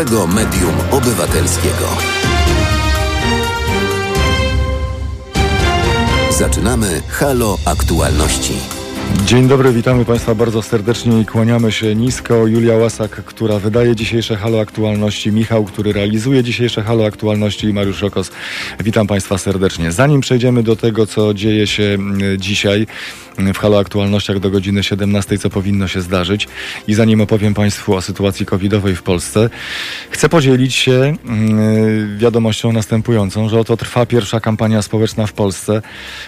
pierwszego medium obywatelskiego. Zaczynamy Halo Aktualności. Dzień dobry, witamy Państwa bardzo serdecznie i kłaniamy się nisko. Julia Łasak, która wydaje dzisiejsze Halo Aktualności, Michał, który realizuje dzisiejsze Halo Aktualności i Mariusz Rokos. Witam Państwa serdecznie. Zanim przejdziemy do tego, co dzieje się mm, dzisiaj w Halo Aktualnościach do godziny 17, co powinno się zdarzyć i zanim opowiem Państwu o sytuacji covidowej w Polsce, chcę podzielić się mm, wiadomością następującą, że oto trwa pierwsza kampania społeczna w Polsce,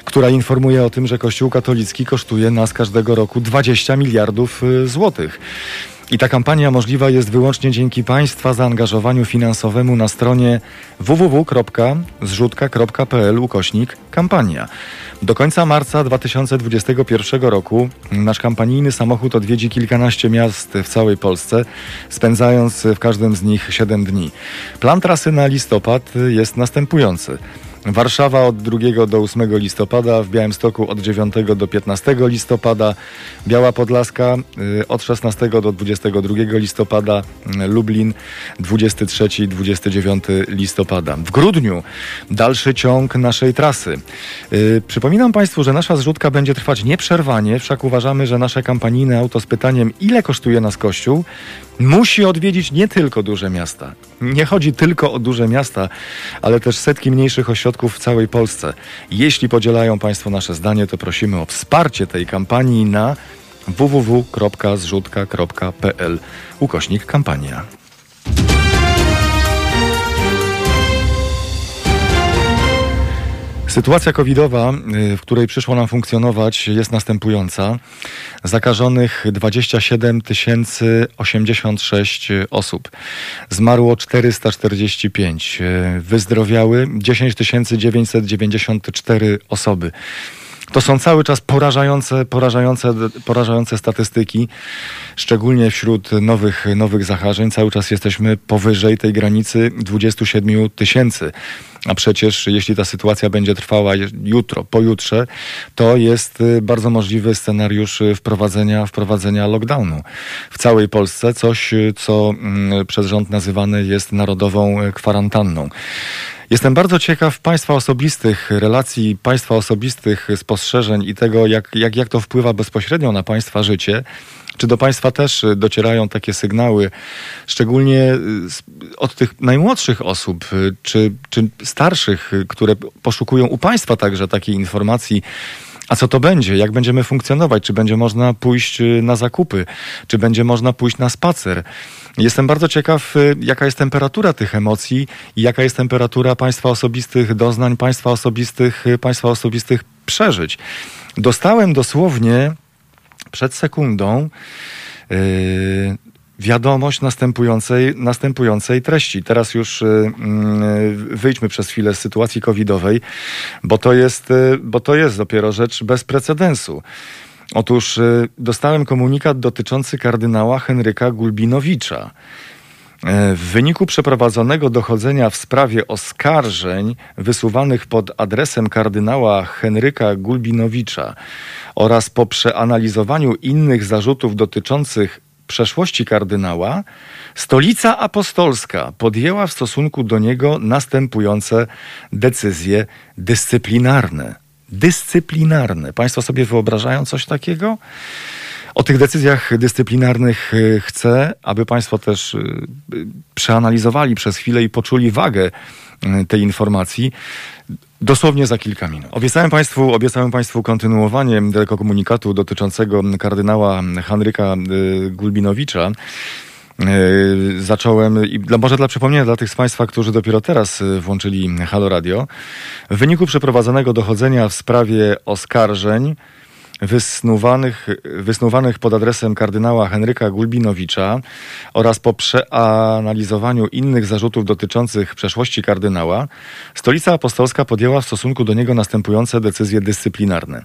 która informuje o tym, że Kościół katolicki kosztuje nas każdego roku 20 miliardów y, złotych. I ta kampania możliwa jest wyłącznie dzięki Państwa zaangażowaniu finansowemu na stronie www.zrzutka.pl ukośnik kampania. Do końca marca 2021 roku nasz kampanijny samochód odwiedzi kilkanaście miast w całej Polsce, spędzając w każdym z nich 7 dni. Plan trasy na listopad jest następujący. Warszawa od 2 do 8 listopada, w Białymstoku od 9 do 15 listopada, Biała Podlaska y, od 16 do 22 listopada, y, Lublin 23-29 listopada. W grudniu dalszy ciąg naszej trasy. Y, przypominam Państwu, że nasza zrzutka będzie trwać nieprzerwanie, wszak uważamy, że nasze kampanijne auto z pytaniem ile kosztuje nas Kościół musi odwiedzić nie tylko duże miasta. Nie chodzi tylko o duże miasta, ale też setki mniejszych ośrodków w całej Polsce. Jeśli podzielają Państwo nasze zdanie, to prosimy o wsparcie tej kampanii na www.zrzutka.pl ukośnik kampania. Sytuacja covidowa, y, w której przyszło nam funkcjonować, jest następująca. Zakażonych 27 086 osób. Zmarło 445. Y, wyzdrowiały 10 994 osoby. To są cały czas porażające, porażające, porażające statystyki, szczególnie wśród nowych, nowych zakażeń. Cały czas jesteśmy powyżej tej granicy 27 tysięcy. A przecież jeśli ta sytuacja będzie trwała jutro, pojutrze, to jest y, bardzo możliwy scenariusz y, wprowadzenia, wprowadzenia lockdownu w całej Polsce. Coś, y, co mm, przez rząd nazywane jest narodową kwarantanną. Jestem bardzo ciekaw Państwa osobistych relacji, Państwa osobistych spostrzeżeń i tego, jak, jak, jak to wpływa bezpośrednio na Państwa życie. Czy do Państwa też docierają takie sygnały, szczególnie od tych najmłodszych osób, czy, czy starszych, które poszukują u Państwa także takiej informacji, a co to będzie? Jak będziemy funkcjonować? Czy będzie można pójść y, na zakupy? Czy będzie można pójść na spacer? Jestem bardzo ciekaw, y, jaka jest temperatura tych emocji i jaka jest temperatura państwa osobistych doznań, państwa osobistych, y, państwa osobistych przeżyć. Dostałem dosłownie przed sekundą yy, wiadomość następującej, następującej treści. Teraz już yy, wyjdźmy przez chwilę z sytuacji covidowej, bo to jest, yy, bo to jest dopiero rzecz bez precedensu. Otóż dostałem komunikat dotyczący kardynała Henryka Gulbinowicza. W wyniku przeprowadzonego dochodzenia w sprawie oskarżeń wysuwanych pod adresem kardynała Henryka Gulbinowicza oraz po przeanalizowaniu innych zarzutów dotyczących przeszłości kardynała, Stolica Apostolska podjęła w stosunku do niego następujące decyzje dyscyplinarne. Dyscyplinarne. Państwo sobie wyobrażają coś takiego? O tych decyzjach dyscyplinarnych y, chcę, aby Państwo też y, y, przeanalizowali przez chwilę i poczuli wagę tej informacji. Dosłownie za kilka minut. Obiecałem Państwu, obiecałem Państwu kontynuowanie tego komunikatu dotyczącego kardynała Henryka Gulbinowicza. Zacząłem, i może dla przypomnienia dla tych z Państwa, którzy dopiero teraz włączyli Halo Radio, w wyniku przeprowadzonego dochodzenia w sprawie oskarżeń wysnuwanych, wysnuwanych pod adresem kardynała Henryka Gulbinowicza oraz po przeanalizowaniu innych zarzutów dotyczących przeszłości kardynała, Stolica Apostolska podjęła w stosunku do niego następujące decyzje dyscyplinarne.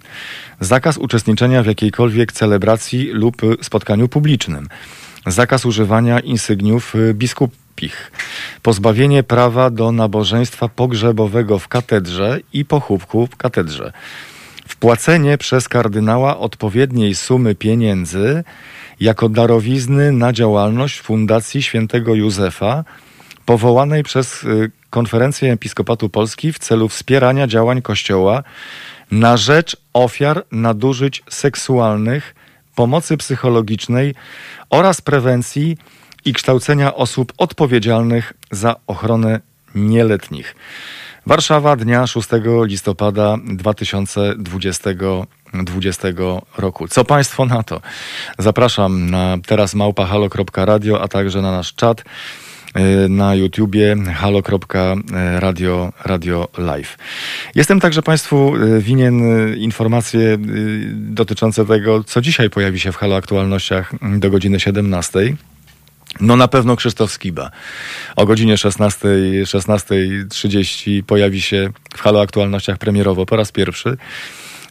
Zakaz uczestniczenia w jakiejkolwiek celebracji lub spotkaniu publicznym. Zakaz używania insygniów biskupich. Pozbawienie prawa do nabożeństwa pogrzebowego w katedrze i pochówku w katedrze wpłacenie przez kardynała odpowiedniej sumy pieniędzy jako darowizny na działalność Fundacji Świętego Józefa, powołanej przez y, Konferencję Episkopatu Polski w celu wspierania działań Kościoła na rzecz ofiar nadużyć seksualnych, pomocy psychologicznej oraz prewencji i kształcenia osób odpowiedzialnych za ochronę nieletnich. Warszawa dnia 6 listopada 2020 roku. Co Państwo na to? Zapraszam na teraz małpahalo.radio, a także na nasz czat y, na YouTubie halo.radio radio live. Jestem także Państwu y, winien y, informacje dotyczące tego, co dzisiaj pojawi się w Halo Aktualnościach do godziny 17. No na pewno Krzysztof Skiba. O godzinie 16.30 16 pojawi się w Halo Aktualnościach premierowo po raz pierwszy.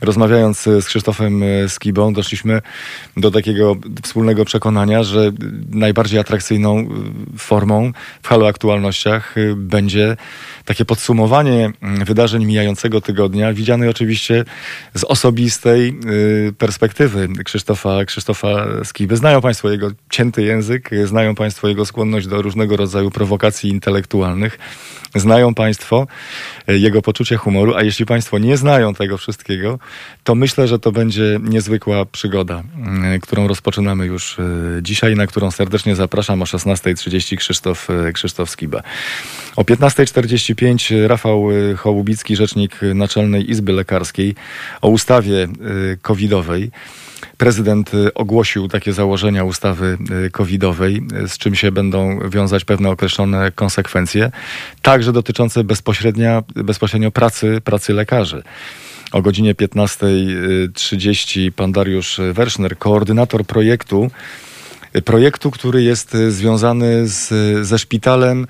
Rozmawiając z Krzysztofem Skibą, doszliśmy do takiego wspólnego przekonania, że najbardziej atrakcyjną formą w Halo Aktualnościach będzie takie podsumowanie mm, wydarzeń mijającego tygodnia, widziane oczywiście z osobistej perspektywy Krzysztofa, Krzysztofa Skiby. Znają Państwo jego cięty język, znają Państwo jego skłonność do różnego rodzaju prowokacji intelektualnych, znają Państwo jego poczucie humoru, a jeśli Państwo nie znają tego wszystkiego, to myślę, że to będzie niezwykła przygoda, y, którą rozpoczynamy już dzisiaj, na którą serdecznie zapraszam o 16.30 Krzysztof, Krzysztof Skiba. O 15.45 35 Rafał y, Hołubicki, rzecznik Naczelnej Izby Lekarskiej o ustawie y, covidowej. Prezydent y, ogłosił takie założenia ustawy covidowej, z czym się będą wiązać pewne określone konsekwencje, także dotyczące bezpośrednio pracy, pracy lekarzy. O godzinie 15.30 pan Dariusz Werszner, koordynator projektu, projektu, który jest związany z, ze szpitalem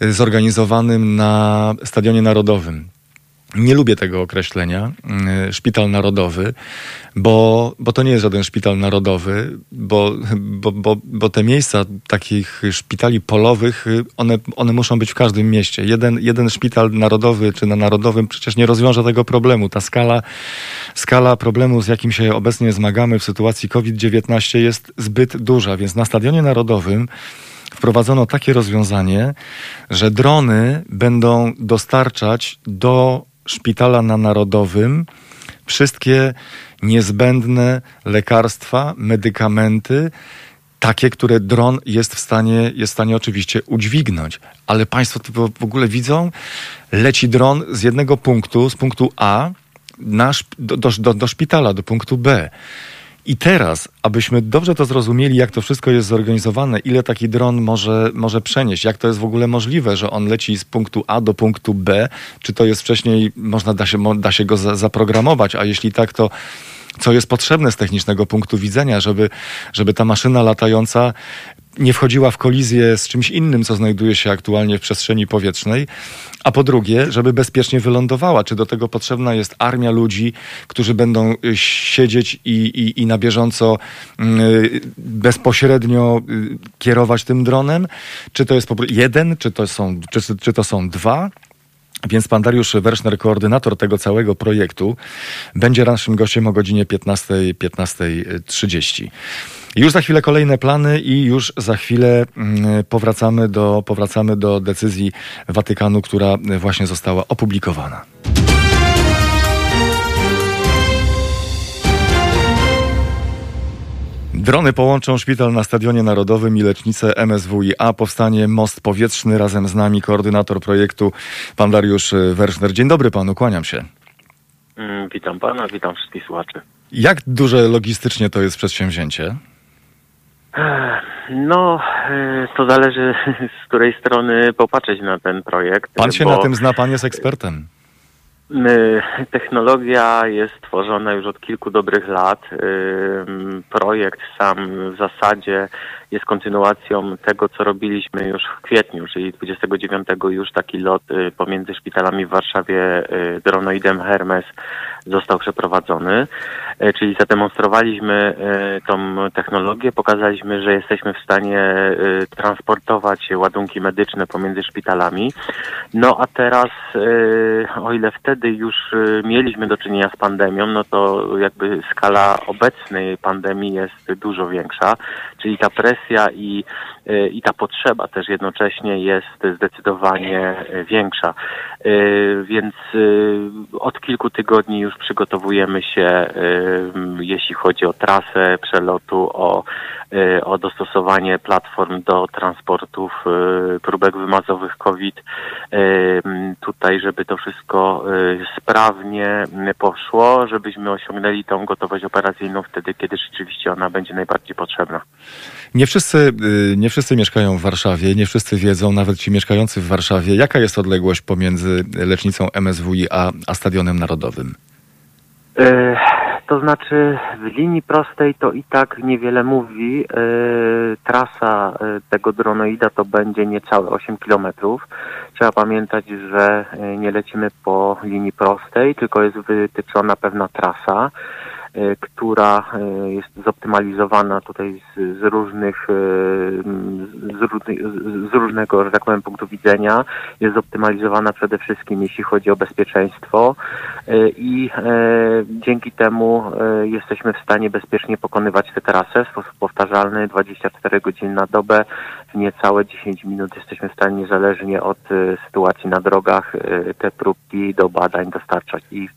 zorganizowanym na Stadionie Narodowym. Nie lubię tego określenia, y, szpital narodowy, bo, bo to nie jest żaden szpital narodowy, bo, bo, bo, bo te miejsca takich szpitali polowych, y, one, one muszą być w każdym mieście. Jeden, jeden szpital narodowy czy na narodowym przecież nie rozwiąże tego problemu. Ta skala, skala problemu, z jakim się obecnie zmagamy w sytuacji COVID-19 jest zbyt duża, więc na Stadionie Narodowym wprowadzono takie rozwiązanie, że drony będą dostarczać do szpitala na Narodowym wszystkie niezbędne lekarstwa, medykamenty, takie, które dron jest w stanie, jest w stanie oczywiście udźwignąć. Ale Państwo to w ogóle widzą? Leci dron z jednego punktu, z punktu A na, do, do, do szpitala, do punktu B. I teraz, abyśmy dobrze to zrozumieli, jak to wszystko jest zorganizowane, ile taki dron może, może przenieść, jak to jest w ogóle możliwe, że on leci z punktu A do punktu B, czy to jest wcześniej, można da się, da się go za, zaprogramować, a jeśli tak, to co jest potrzebne z technicznego punktu widzenia, żeby, żeby ta maszyna latająca nie wchodziła w kolizję z czymś innym, co znajduje się aktualnie w przestrzeni powietrznej, a po drugie, żeby bezpiecznie wylądowała. Czy do tego potrzebna jest armia ludzi, którzy będą y, siedzieć i, i, i na bieżąco y, bezpośrednio y, kierować tym dronem? Czy to jest jeden, czy to są, czy, czy to są dwa? Więc pan Dariusz Werszner, koordynator tego całego projektu, będzie naszym gościem o godzinie 15.30. 15 już za chwilę kolejne plany i już za chwilę mm, powracamy do, powracamy do decyzji Watykanu, która właśnie została opublikowana. Drony połączą szpital na Stadionie Narodowym i lecznicę MSWiA. Powstanie most powietrzny. Razem z nami koordynator projektu, pan Dariusz Werszner. Dzień dobry panu, kłaniam się. Mm, witam pana, witam wszystkich słuchaczy. Jak duże logistycznie to jest przedsięwzięcie? No, e, to zależy z której strony popatrzeć na ten projekt. Pan się na tym zna, pan jest ekspertem. Technologia jest tworzona już od kilku dobrych lat. Projekt sam w zasadzie jest kontynuacją tego, co robiliśmy już w kwietniu, czyli 29 już taki lot pomiędzy szpitalami w Warszawie dronoidem Hermes został przeprowadzony, czyli zademonstrowaliśmy tą technologię, pokazaliśmy, że jesteśmy w stanie transportować ładunki medyczne pomiędzy szpitalami. No a teraz, o ile wtedy już mieliśmy do czynienia z pandemią, no to jakby skala obecnej pandemii jest dużo większa, czyli ta presja i, i ta potrzeba też jednocześnie jest zdecydowanie większa. Więc od kilku tygodni już przygotowujemy się, jeśli chodzi o trasę przelotu, o, o dostosowanie platform do transportów próbek wymazowych COVID. Tutaj, żeby to wszystko sprawnie poszło, żebyśmy osiągnęli tą gotowość operacyjną wtedy, kiedy rzeczywiście ona będzie najbardziej potrzebna. Nie wszyscy, nie wszyscy mieszkają w Warszawie, nie wszyscy wiedzą, nawet ci mieszkający w Warszawie, jaka jest odległość pomiędzy lecznicą MSWi a, Stadionem Narodowym? E, to znaczy w linii prostej to i tak niewiele mówi. E, trasa e, tego dronoida to będzie niecałe 8 kilometrów. Trzeba pamiętać, że nie lecimy po linii prostej, tylko jest wytyczona pewna trasa. E, która e, jest zoptymalizowana tutaj z, z różnych, e, z, różnych, z różnego, że tak powiem, punktu widzenia. Jest zoptymalizowana przede wszystkim jeśli chodzi o bezpieczeństwo i dzięki temu jesteśmy w stanie bezpiecznie pokonywać tę trasę w sposób powtarzalny 24 godziny na dobę. W niecałe 10 minut jesteśmy w stanie niezależnie od sytuacji na drogach te próbki do badań dostarczać i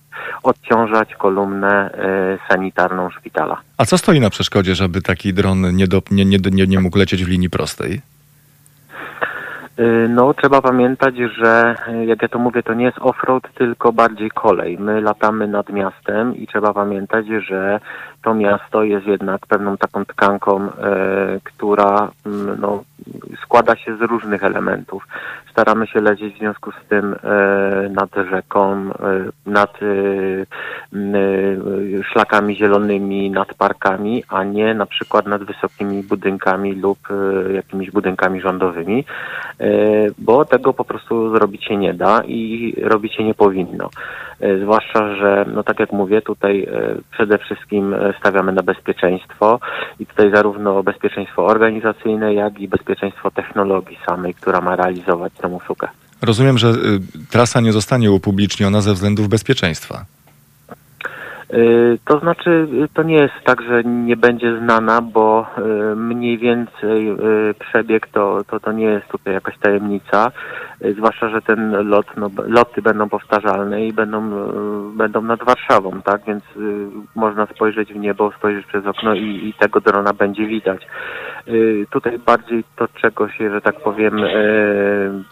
odciążać kolumnę e, sanitarną szpitala. A co stoi na przeszkodzie, żeby taki dron nie, do, nie, nie, nie mógł lecieć w linii prostej? E, no, trzeba pamiętać, że e, jak ja to mówię, to nie jest offroad, tylko bardziej kolej. My latamy nad miastem i trzeba pamiętać, że to miasto jest jednak pewną taką tkanką, e, która m, no, składa się z różnych elementów. Staramy się lecieć w związku z tym e, nad rzeką, e, nad e, szlakami zielonymi, nad parkami, a nie na przykład nad wysokimi budynkami lub jakimiś budynkami rządowymi, bo tego po prostu zrobić się nie da i robić się nie powinno. Zwłaszcza, że, no tak jak mówię, tutaj przede wszystkim stawiamy na bezpieczeństwo i tutaj zarówno bezpieczeństwo organizacyjne, jak i bezpieczeństwo technologii samej, która ma realizować tę usługę. Rozumiem, że y, trasa nie zostanie upubliczniona ze względów bezpieczeństwa. Y, to znaczy, y, to nie jest tak, że nie będzie znana, bo mniej więcej przebieg to, to, to nie jest tutaj jakaś tajemnica. Zwłaszcza, że ten lot, no, loty będą powtarzalne i będą, będą nad Warszawą, tak? Więc można spojrzeć w niebo, spojrzeć przez okno i, i tego drona będzie widać. Tutaj bardziej to, czego się, że tak powiem,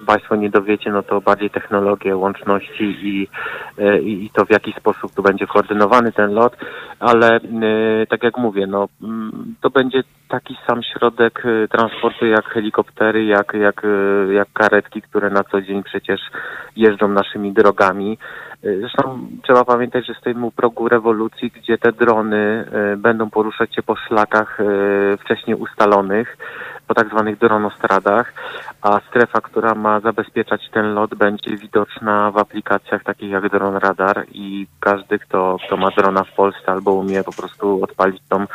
Państwo nie dowiecie, no to bardziej technologie, łączności i, i, to w jaki sposób tu będzie koordynowany ten lot, ale y, tak jak mówię, no mm, to będzie taki sam środek y, transportu jak helikoptery, jak, jak, y, jak karetki, które na co dzień przecież jeżdżą naszymi drogami. Zresztą trzeba pamiętać, że stoimy u progu rewolucji, gdzie te drony będą poruszać się po szlakach wcześniej ustalonych po tak zwanych dronostradach, a strefa, która ma zabezpieczać ten lot będzie widoczna w aplikacjach takich jak Dron Radar i każdy, kto, kto ma drona w Polsce albo umie po prostu odpalić tą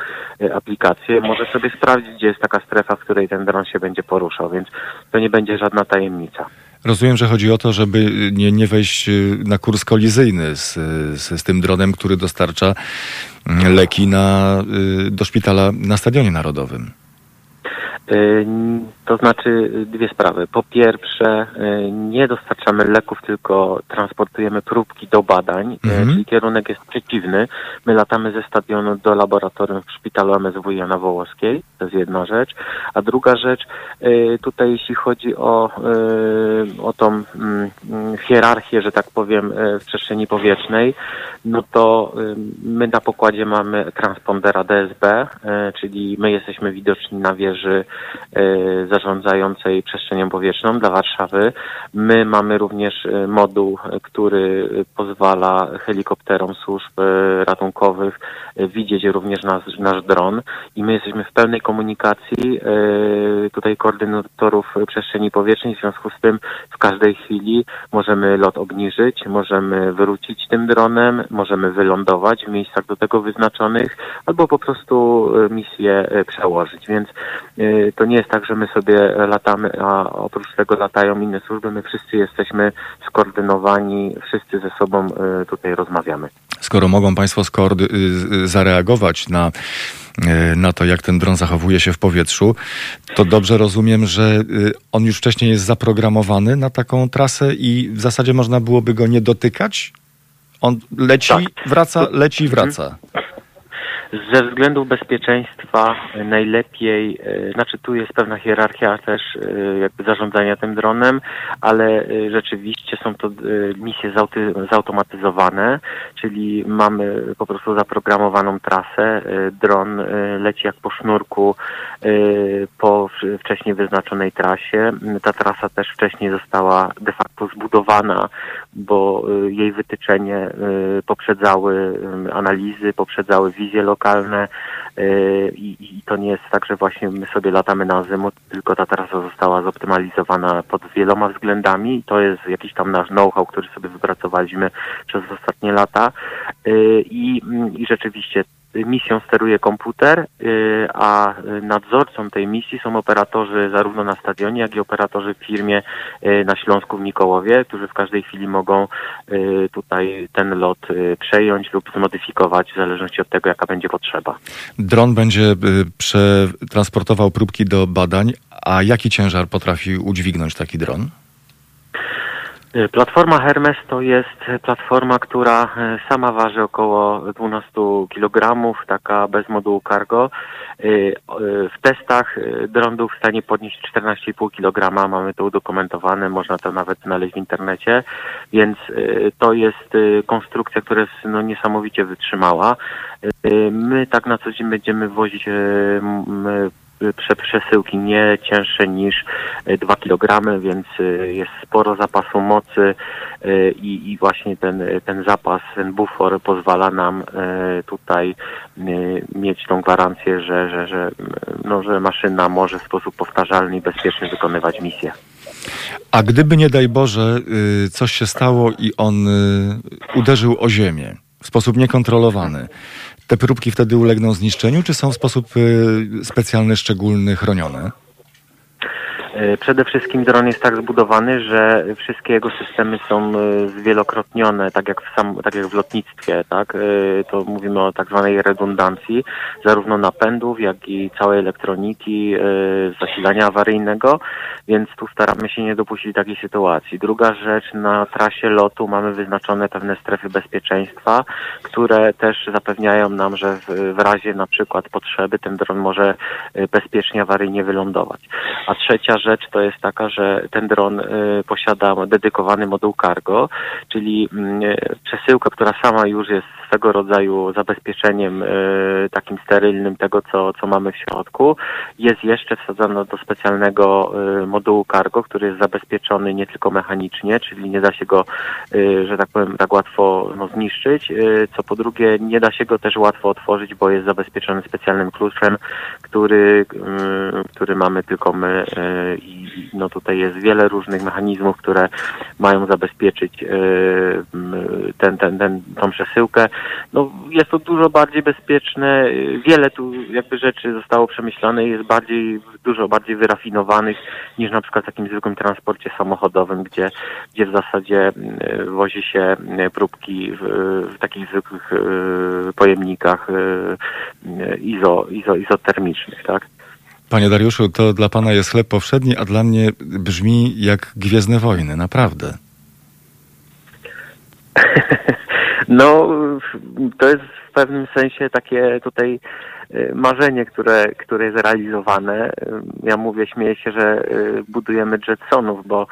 e, aplikację, może sobie sprawdzić, gdzie jest taka strefa, w której ten dron się będzie poruszał, więc to nie będzie żadna tajemnica. Rozumiem, że chodzi o to, żeby nie, nie wejść e, na kurs kolizyjny z, z, z tym dronem, który dostarcza mm, leki na, e, do szpitala na Stadionie Narodowym. Y, to znaczy dwie sprawy. Po pierwsze, y, nie dostarczamy leków, tylko transportujemy próbki do badań, y, mhm. czyli kierunek jest przeciwny. My latamy ze stadionu do laboratorium w szpitalu MSW Jana Wołoskiej, to jest jedna rzecz. A druga rzecz, tutaj jeśli chodzi o, o tą mm, hierarchię, że tak powiem, w przestrzeni powietrznej, no to my na pokładzie mamy transpondera DSB, czyli my jesteśmy widoczni na wieży zarządzającej przestrzenią powietrzną dla Warszawy. My mamy również moduł, który pozwala helikopterom służb ratunkowych widzieć również nasz, nasz dron i my jesteśmy w pełnej komunikacji tutaj koordynatorów przestrzeni powietrznej, w związku z tym w każdej chwili możemy lot obniżyć, możemy wrócić tym dronem, możemy wylądować w miejscach do tego wyznaczonych, albo po prostu e, misję e, przełożyć. Więc e, to nie jest tak, że my sobie latamy, a oprócz tego latają inne służby. My wszyscy jesteśmy skoordynowani, wszyscy ze sobą tutaj rozmawiamy. Skoro mogą Państwo zareagować na na to, jak ten dron zachowuje się w powietrzu, to dobrze rozumiem, że on już wcześniej jest zaprogramowany na taką trasę i w zasadzie można byłoby go nie dotykać? On leci, tak. wraca, leci i wraca. Ze względów bezpieczeństwa najlepiej, e, znaczy tu jest pewna hierarchia też e, jakby zarządzania tym dronem, ale e, rzeczywiście są to misje zautomatyzowane, czyli mamy po prostu zaprogramowaną trasę. Dron leci jak po sznurku po wcześniej wyznaczonej trasie. Ta trasa też wcześniej została de facto zbudowana, bo jej wytyczenie poprzedzały analizy, poprzedzały wizje lokalne, y, i, i to nie jest tak, że właśnie my sobie latamy na azymut, tylko ta trasa została zoptymalizowana pod wieloma względami. I to jest jakiś tam nasz know-how, który sobie wypracowaliśmy przez ostatnie lata. Y, i, i rzeczywiście misją steruje komputer, y, a nadzorcą tej misji są operatorzy zarówno na stadionie, jak i operatorzy w firmie y, na Śląsku w Mikołowie, którzy w każdej chwili mogą y, tutaj ten lot przejąć lub zmodyfikować w zależności od tego, jaka będzie potrzeba. Dron będzie przetransportował próbki do badań, a jaki ciężar potrafi udźwignąć taki dron? Y, platforma Hermes to jest platforma, która y, sama waży około 12 kg, taka bez modułu cargo. Y, w testach był w stanie podnieść 14,5 kg, mamy to udokumentowane, można to nawet znaleźć w internecie, więc to jest konstrukcja, która jest no, niesamowicie wytrzymała. My tak na co dzień będziemy wozić przesyłki nie cięższe niż 2 e, kg, więc e, jest sporo zapasu mocy e, i, i właśnie ten, ten zapas, ten bufor pozwala nam tutaj mieć tą gwarancję, że, że, że, no, że maszyna może w sposób powtarzalny i bezpieczny wykonywać misję. A gdyby nie daj Boże coś się stało i on uderzył o ziemię w sposób niekontrolowany, te próbki wtedy ulegną zniszczeniu, czy są w sposób y, specjalny, szczególny chronione? E, przede wszystkim dron jest tak zbudowany, że wszystkie jego systemy są e, zwielokrotnione, tak jak w, sam, tak jak w lotnictwie, tak? E, to mówimy o tak zwanej redundancji, zarówno napędów, jak i całej elektroniki, zasilania awaryjnego, więc tu staramy się nie dopuścić takiej sytuacji. Druga rzecz, na trasie lotu mamy wyznaczone pewne strefy bezpieczeństwa, które też zapewniają nam, że w, razie na przykład potrzeby ten dron może bezpiecznie awaryjnie wylądować. A trzecia rzecz to jest taka, że ten dron y, posiada dedykowany moduł cargo, czyli mm, przesyłka, która sama już jest swego rodzaju zabezpieczeniem y, takim sterylnym tego, co, co mamy w środku. Jest jeszcze wsadzona do specjalnego y, modułu cargo, który jest zabezpieczony nie tylko mechanicznie, czyli nie da się go, że tak powiem, tak łatwo no, zniszczyć, co po drugie nie da się go też łatwo otworzyć, bo jest zabezpieczony specjalnym kluczem, który, który mamy tylko my i no tutaj jest wiele różnych mechanizmów, które mają zabezpieczyć ten, ten, ten, tą przesyłkę. No, jest to dużo bardziej bezpieczne, wiele tu jakby rzeczy zostało przemyślane i jest bardziej, dużo bardziej wyrafinowanych niż na przykład w takim zwykłym transporcie samochodowym, gdzie, gdzie w zasadzie wozi się próbki w, w takich zwykłych pojemnikach izo, izo, izotermicznych, tak? Panie Dariuszu, to dla pana jest chleb powszedni, a dla mnie brzmi jak Gwiezdne Wojny, naprawdę. No, to jest w pewnym sensie takie tutaj y, marzenie, które, które jest realizowane. Ja mówię, śmieję się, że y, budujemy Jetsonów, bo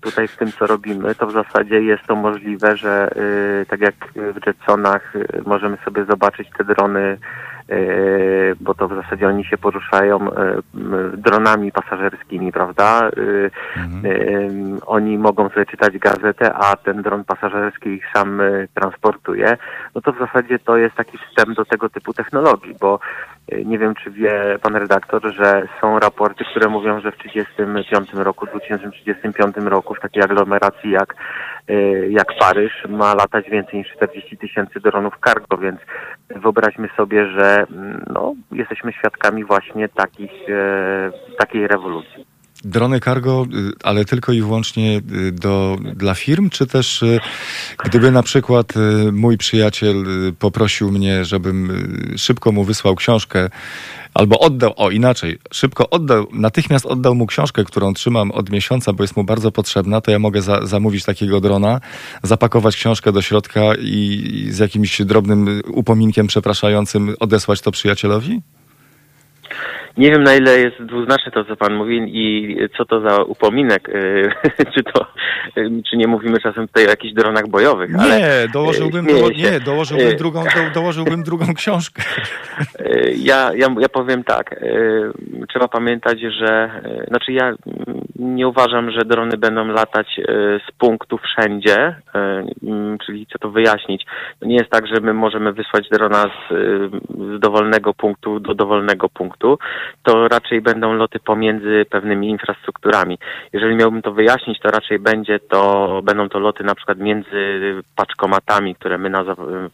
tutaj w tym, co robimy, to w zasadzie jest to możliwe, że tak jak w Jetsonach możemy sobie zobaczyć te drony bo to w zasadzie oni się poruszają e, dronami pasażerskimi, prawda? E, mhm. Oni mogą sobie czytać gazetę, a ten dron pasażerski ich sam transportuje. No to w zasadzie to jest taki wstęp do tego typu technologii, bo nie wiem, czy wie pan redaktor, że są raporty, które mówią, że w 1935 roku, 2035 roku w takiej aglomeracji jak, jak Paryż ma latać więcej niż 40 tysięcy dronów cargo, więc wyobraźmy sobie, że no, jesteśmy świadkami właśnie takich, e, takiej rewolucji. Drony cargo, y, ale tylko i wyłącznie y, do, dla firm, czy też y, gdyby na przykład mój przyjaciel poprosił mnie, żebym szybko mu wysłał książkę, albo oddał, o inaczej, szybko oddał, natychmiast oddał mu książkę, którą trzymam od miesiąca, bo jest mu bardzo potrzebna, to ja mogę za, zamówić takiego drona, zapakować książkę do środka i, i z jakimś drobnym upominkiem przepraszającym odesłać to przyjacielowi? Nie wiem na ile jest dwuznaczne to, co pan mówi i co to za upominek, y, czy to, y, czy nie mówimy czasem tutaj o jakichś dronach bojowych. Nie, ale dołożyłbym, do, nie, dołożyłbym, y, drugą, do, dołożyłbym drugą książkę. Ja, ja, ja powiem tak, trzeba pamiętać, że, znaczy ja nie uważam, że drony będą latać z punktu wszędzie, czyli chcę to wyjaśnić. Nie jest tak, że my możemy wysłać drona z, z dowolnego punktu do dowolnego punktu to raczej będą loty pomiędzy pewnymi infrastrukturami. Jeżeli miałbym to wyjaśnić, to raczej będzie to, będą to loty na przykład między paczkomatami, które my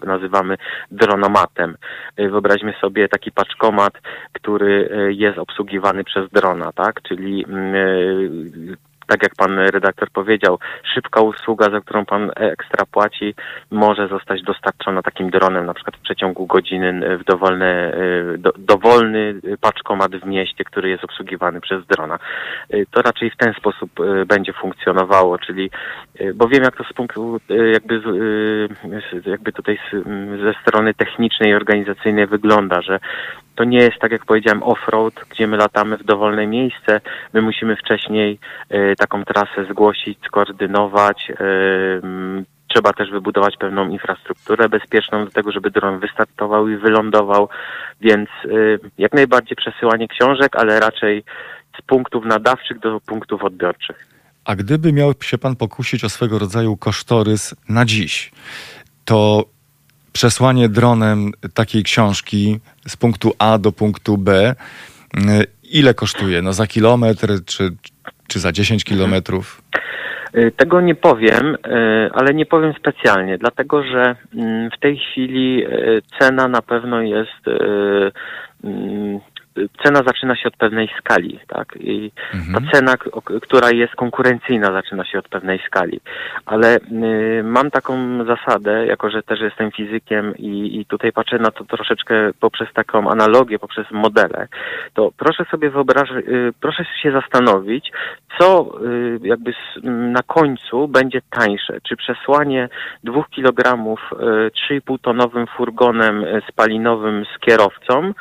nazywamy dronomatem. Wyobraźmy sobie taki paczkomat, który jest obsługiwany przez drona, tak? Czyli mm, tak jak pan redaktor powiedział, szybka usługa, za którą pan ekstra płaci, może zostać dostarczona takim dronem, na przykład w przeciągu godziny w dowolny, do, dowolny paczkomat w mieście, który jest obsługiwany przez drona. To raczej w ten sposób e, będzie funkcjonowało, czyli, e, bo wiem jak to z punktu jakby, jakby tutaj ze strony technicznej i organizacyjnej wygląda, że to nie jest tak jak powiedziałem off-road, gdzie my latamy w dowolne miejsce. My musimy wcześniej y, taką trasę zgłosić, skoordynować. Y, trzeba też wybudować pewną infrastrukturę bezpieczną do tego, żeby dron wystartował i wylądował. Więc y, jak najbardziej przesyłanie książek, ale raczej z punktów nadawczych do punktów odbiorczych. A gdyby miał się pan pokusić o swego rodzaju kosztorys na dziś, to przesłanie dronem takiej książki z punktu A do punktu B, y, ile kosztuje? No za kilometr czy, czy za 10 kilometrów? Y, tego nie powiem, y, ale nie powiem specjalnie, dlatego że mm, w tej chwili cena na pewno jest mm, cena zaczyna się od pewnej skali, tak? I mhm. ta cena, która jest konkurencyjna, zaczyna się od pewnej skali. Ale y, mam taką zasadę, jako że też jestem fizykiem i, i tutaj patrzę na to troszeczkę poprzez taką analogię, poprzez modele, to proszę sobie wyobrazić, y, proszę się zastanowić, co y, jakby na końcu będzie tańsze. Czy przesłanie dwóch kilogramów 3,5 tonowym furgonem spalinowym z kierowcą,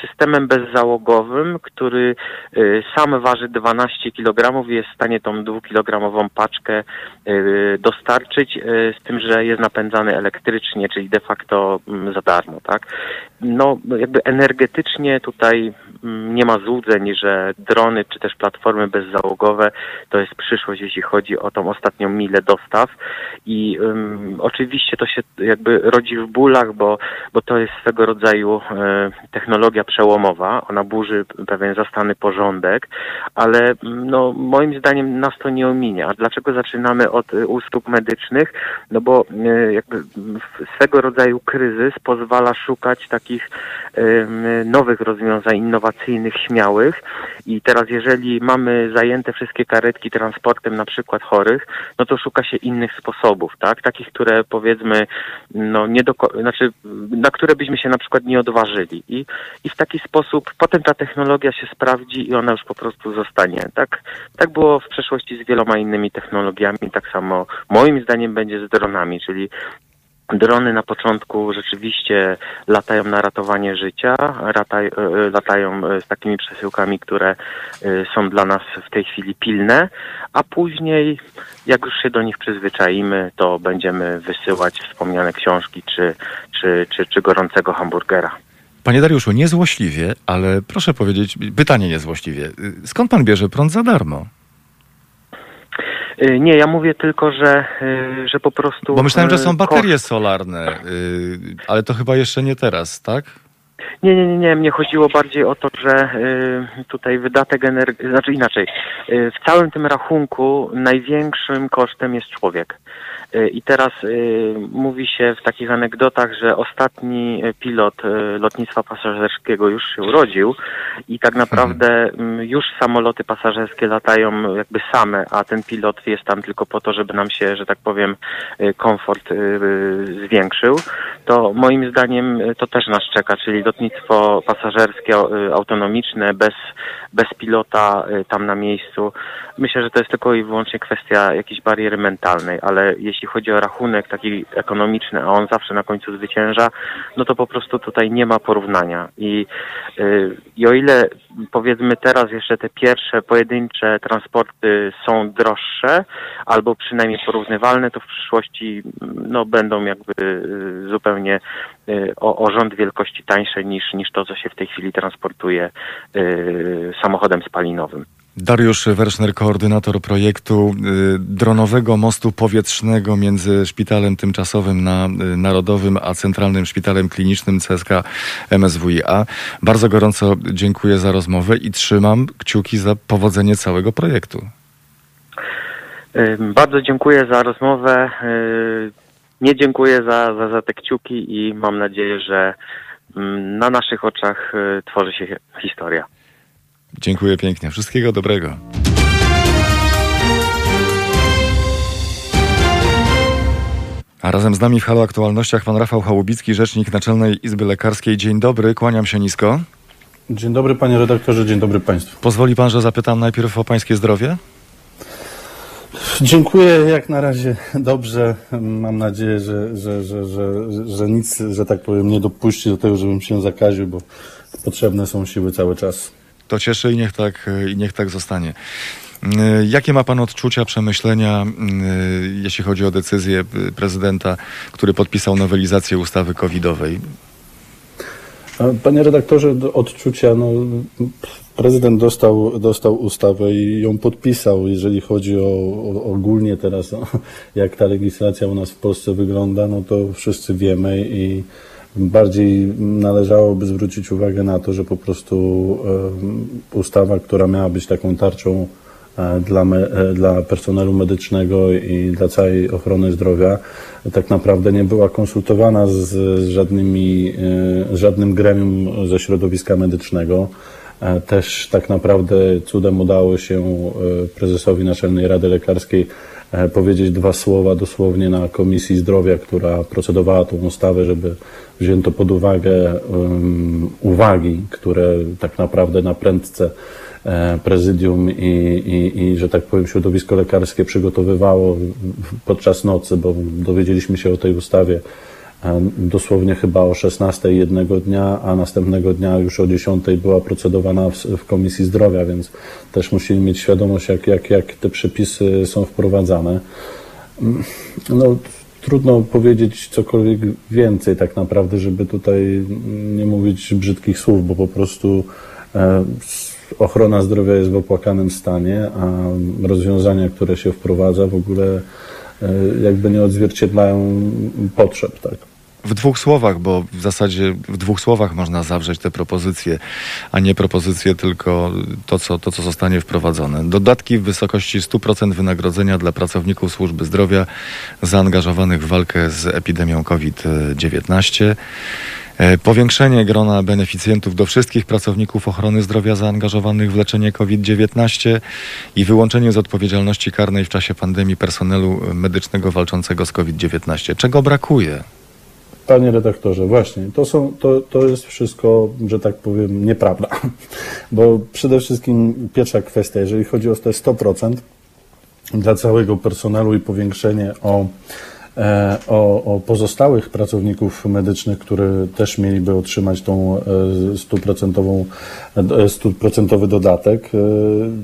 systemem bezzałogowym, który y, sam waży 12 kg i jest w stanie tą dwukilogramową paczkę y, dostarczyć, y, z tym, że jest napędzany elektrycznie, czyli de facto mm, za darmo, tak? No, jakby energetycznie tutaj mm, nie ma złudzeń, że drony czy też platformy bezzałogowe to jest przyszłość, jeśli chodzi o tą ostatnią milę dostaw i um, oczywiście to się jakby rodzi w bólach, bo, bo to jest swego rodzaju e, technologia przełomowa, ona burzy pewien zastany porządek, ale no, moim zdaniem nas to nie ominie. A dlaczego zaczynamy od e, usług medycznych? No bo e, jakby swego rodzaju kryzys pozwala szukać takich nowych rozwiązań innowacyjnych, śmiałych i teraz jeżeli mamy zajęte wszystkie karetki transportem na przykład chorych, no to szuka się innych sposobów, tak? Takich, które powiedzmy, no nie do, znaczy, na które byśmy się na przykład nie odważyli. I i w taki sposób potem ta technologia się sprawdzi i ona już po prostu zostanie. Tak, tak było w przeszłości z wieloma innymi technologiami, tak samo moim zdaniem będzie z dronami, czyli Drony na początku rzeczywiście latają na ratowanie życia, lataj, e, latają z takimi przesyłkami, które są dla nas w tej chwili pilne, a później, jak już się do nich przyzwyczaimy, to będziemy wysyłać wspomniane książki czy, czy, czy, czy gorącego hamburgera. Panie Dariuszu, niezłośliwie, ale proszę powiedzieć, pytanie niezłośliwie. Skąd pan bierze prąd za darmo? Y, nie, ja mówię tylko, że, y, że po prostu. Bo myślałem, że są y, baterie solarne, ale to chyba jeszcze nie teraz, tak? Nie, nie, nie, nie. Mnie chodziło bardziej o to, że tutaj wydatek energii, znaczy inaczej. w całym tym rachunku największym kosztem jest człowiek. Y, I teraz y, mówi się w takich anegdotach, że ostatni pilot y, lotnictwa pasażerskiego już się urodził i tak naprawdę mhm. już samoloty pasażerskie latają jakby same, a ten pilot jest tam tylko po to, żeby nam się, że tak powiem, komfort zwiększył. To moim zdaniem to też nas czeka, czyli lotnictwo pasażerskie autonomiczne bez, bez pilota tam na miejscu. Myślę, że to jest tylko i wyłącznie kwestia jakiejś bariery mentalnej, ale jeśli chodzi o rachunek taki ekonomiczny, a on zawsze na końcu zwycięża, no to po prostu tutaj nie ma porównania. I, yy, i o ile powiedzmy teraz jeszcze te pierwsze pojedyncze transporty są droższe, albo przynajmniej porównywalne, to w przyszłości no, będą jakby yy, zupełnie yy, o, o rząd wielkości tańsze niż, niż to, co się w tej chwili transportuje samochodem spalinowym. Dariusz Werszner, koordynator projektu y, dronowego mostu powietrznego między Szpitalem Tymczasowym na y, Narodowym a Centralnym Szpitalem Klinicznym CSK MSWiA. Bardzo gorąco dziękuję za rozmowę i trzymam kciuki za powodzenie całego projektu. Bardzo dziękuję za rozmowę. Nie dziękuję za, za, za te kciuki i mam nadzieję, że na naszych oczach tworzy się historia. Dziękuję pięknie. Wszystkiego dobrego. A razem z nami w Halo Aktualnościach pan Rafał Chałubicki, rzecznik Naczelnej Izby Lekarskiej. Dzień dobry, kłaniam się nisko. Dzień dobry panie redaktorze, dzień dobry państwu. Pozwoli pan, że zapytam najpierw o pańskie zdrowie? Dziękuję jak na razie dobrze. Mam nadzieję, że, że, że, że, że nic, że tak powiem, nie dopuści do tego, żebym się zakaził, bo potrzebne są siły cały czas. To cieszy i niech tak, i niech tak zostanie. Y, jakie ma Pan odczucia, przemyślenia, y, jeśli chodzi o decyzję prezydenta, który podpisał nowelizację ustawy covidowej? Panie redaktorze, odczucia, no, prezydent dostał, dostał ustawę i ją podpisał. Jeżeli chodzi o, o ogólnie teraz, jak ta legislacja u nas w Polsce wygląda, no to wszyscy wiemy i Bardziej należałoby zwrócić uwagę na to, że po prostu ustawa, która miała być taką tarczą e, dla, me, e, dla personelu medycznego i dla całej ochrony zdrowia, tak naprawdę nie była konsultowana z, żadnymi, e, z żadnym gremium ze środowiska medycznego. Też tak naprawdę cudem udało się prezesowi Naczelnej Rady Lekarskiej powiedzieć dwa słowa dosłownie na Komisji Zdrowia, która procedowała tą ustawę, żeby wzięto pod uwagę um, uwagi, które tak naprawdę na prędce e, prezydium i, i, i, że tak powiem, środowisko lekarskie przygotowywało podczas nocy, bo dowiedzieliśmy się o tej ustawie dosłownie chyba o 16 jednego dnia, a następnego dnia już o 10 była procedowana w, w Komisji Zdrowia, więc też musimy mieć świadomość, jak, jak, jak te przepisy są wprowadzane. No, trudno powiedzieć cokolwiek więcej tak naprawdę, żeby tutaj nie mówić brzydkich słów, bo po prostu e, ochrona zdrowia jest w opłakanym stanie, a rozwiązania, które się wprowadza w ogóle e, jakby nie odzwierciedlają potrzeb, tak. W dwóch słowach, bo w zasadzie w dwóch słowach można zawrzeć te propozycje, a nie propozycje tylko to, co, to, co zostanie wprowadzone. Dodatki w wysokości 100% wynagrodzenia dla pracowników służby zdrowia zaangażowanych w walkę z epidemią COVID-19. E, powiększenie grona beneficjentów do wszystkich pracowników ochrony zdrowia zaangażowanych w leczenie COVID-19 i wyłączenie z odpowiedzialności karnej w czasie pandemii personelu medycznego walczącego z COVID-19. Czego brakuje? Panie redaktorze, właśnie, to, są, to, to jest wszystko, że tak powiem, nieprawda. Bo przede wszystkim pierwsza kwestia, jeżeli chodzi o te 100% dla całego personelu i powiększenie o E, o, o pozostałych pracowników medycznych, które też mieliby otrzymać tą e, stuprocentową, e, stuprocentowy dodatek.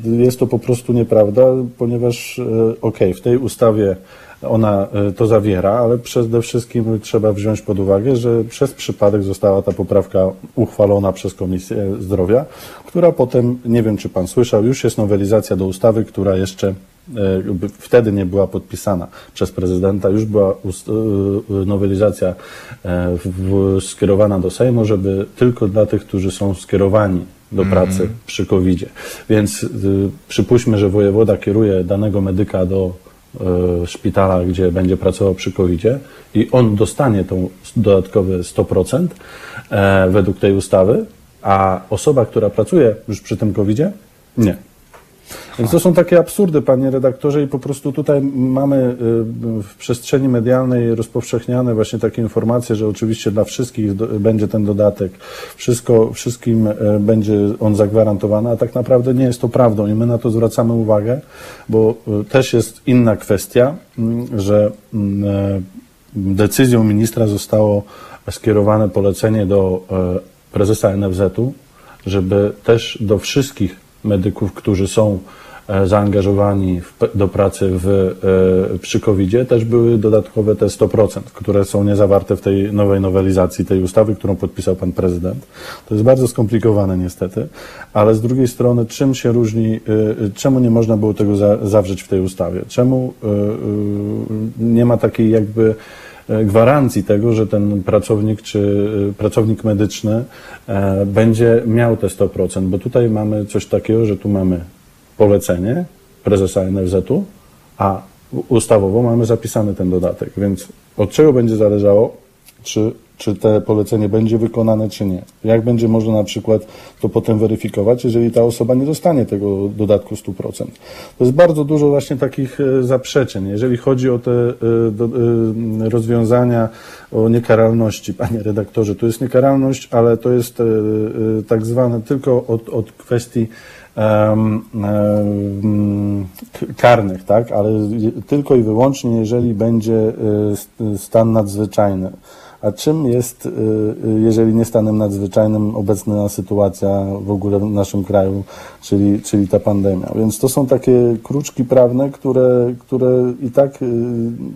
Jest to po prostu nieprawda, ponieważ ok, w tej ustawie ona to zawiera, ale przede wszystkim trzeba wziąć pod uwagę, że przez przypadek została ta poprawka uchwalona przez Komisję Zdrowia, która potem, nie wiem czy Pan słyszał, już jest nowelizacja do ustawy, która jeszcze E, wtedy nie była podpisana przez prezydenta, już była e, nowelizacja e, skierowana do Sejmu, żeby tylko dla tych, którzy są skierowani do mhm. pracy mm. przy covid -zie. Więc przypuśćmy, że wojewoda kieruje danego medyka do szpitala, gdzie będzie pracował przy covid i on dostanie tą dodatkowe 100% według tej ustawy, a osoba, która pracuje już przy tym covid nie. Więc to są takie absurdy, panie redaktorze, i po prostu tutaj mamy y, w przestrzeni medialnej rozpowszechniane właśnie takie informacje, że oczywiście dla wszystkich będzie ten dodatek, wszystko, wszystkim y, będzie on zagwarantowany, a tak naprawdę nie jest to prawdą i my na to zwracamy uwagę, bo y, też jest inna kwestia, mm, że mm, decyzją ministra zostało skierowane polecenie do prezesa NFZ-u, żeby też do wszystkich medyków, którzy są e, zaangażowani w, do pracy w, e, przy covid też były dodatkowe te 100%, które są niezawarte w tej nowej nowelizacji tej ustawy, którą podpisał pan prezydent. To jest bardzo skomplikowane niestety, ale z drugiej strony czym się różni, e, czemu nie można było tego za, zawrzeć w tej ustawie? Czemu nie ma takiej jakby gwarancji tego, że ten pracownik czy e, pracownik medyczny e, będzie miał te 100%, bo tutaj mamy coś takiego, że tu mamy polecenie prezesa NFZ-u, a ustawowo mamy zapisany ten dodatek, więc od czego będzie zależało, czy czy te polecenie będzie wykonane, czy nie. Jak będzie można na przykład to potem weryfikować, jeżeli ta osoba nie dostanie tego dodatku 100%. To jest bardzo dużo właśnie takich e, zaprzeczeń. Jeżeli chodzi o te e, e, rozwiązania o niekaralności, panie redaktorze, to jest niekaralność, ale to jest tak zwane tylko od, od kwestii karnych, tak, ale tylko i wyłącznie, jeżeli będzie stan nadzwyczajny. A czym jest, y, y, jeżeli nie stanem nadzwyczajnym, obecna sytuacja w ogóle w naszym kraju, czyli, czyli ta pandemia? Więc to są takie kruczki prawne, które, które i tak y,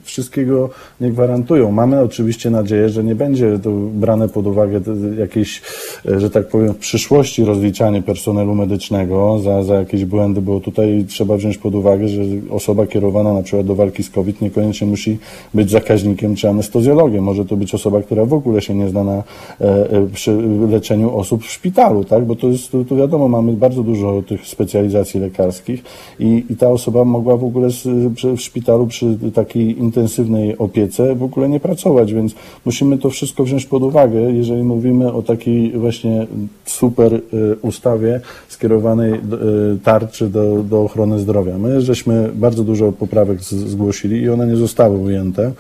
wszystkiego nie gwarantują. Mamy oczywiście nadzieję, że nie będzie to brane pod uwagę jakieś, że tak powiem, w przyszłości rozliczanie personelu medycznego za, za jakieś błędy, bo tutaj trzeba wziąć pod uwagę, że osoba kierowana na przykład do walki z COVID niekoniecznie musi być zakaźnikiem czy anestezjologiem. Może to być osoba, która w ogóle się nie zna na e, e, przy leczeniu osób w szpitalu, tak? Bo to jest, tu wiadomo, mamy bardzo dużo tych specjalizacji lekarskich i, i ta osoba mogła w ogóle w szpitalu przy takiej intensywnej opiece w ogóle nie pracować, więc musimy to wszystko wziąć pod uwagę, jeżeli mówimy o takiej właśnie super e, ustawie skierowanej tarczy do, do ochrony zdrowia. My żeśmy bardzo dużo poprawek zgłosili i one nie zostały ujęte.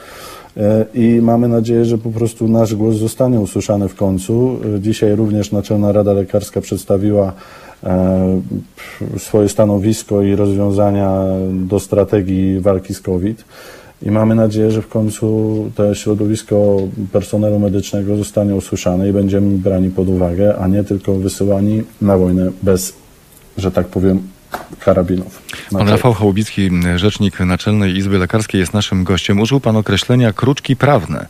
E, i mamy nadzieję, że po prostu nasz głos zostanie usłyszany w końcu. E, dzisiaj również Naczelna Rada Lekarska przedstawiła e, swoje stanowisko i rozwiązania do strategii walki z COVID. I mamy nadzieję, że w końcu to środowisko personelu medycznego zostanie usłyszane i będziemy brani pod uwagę, a nie tylko wysyłani na wojnę bez, że tak powiem, karabinów. Pan Rafał Chałubicki, rzecznik Naczelnej Izby Lekarskiej jest naszym gościem. Użył pan określenia kruczki prawne,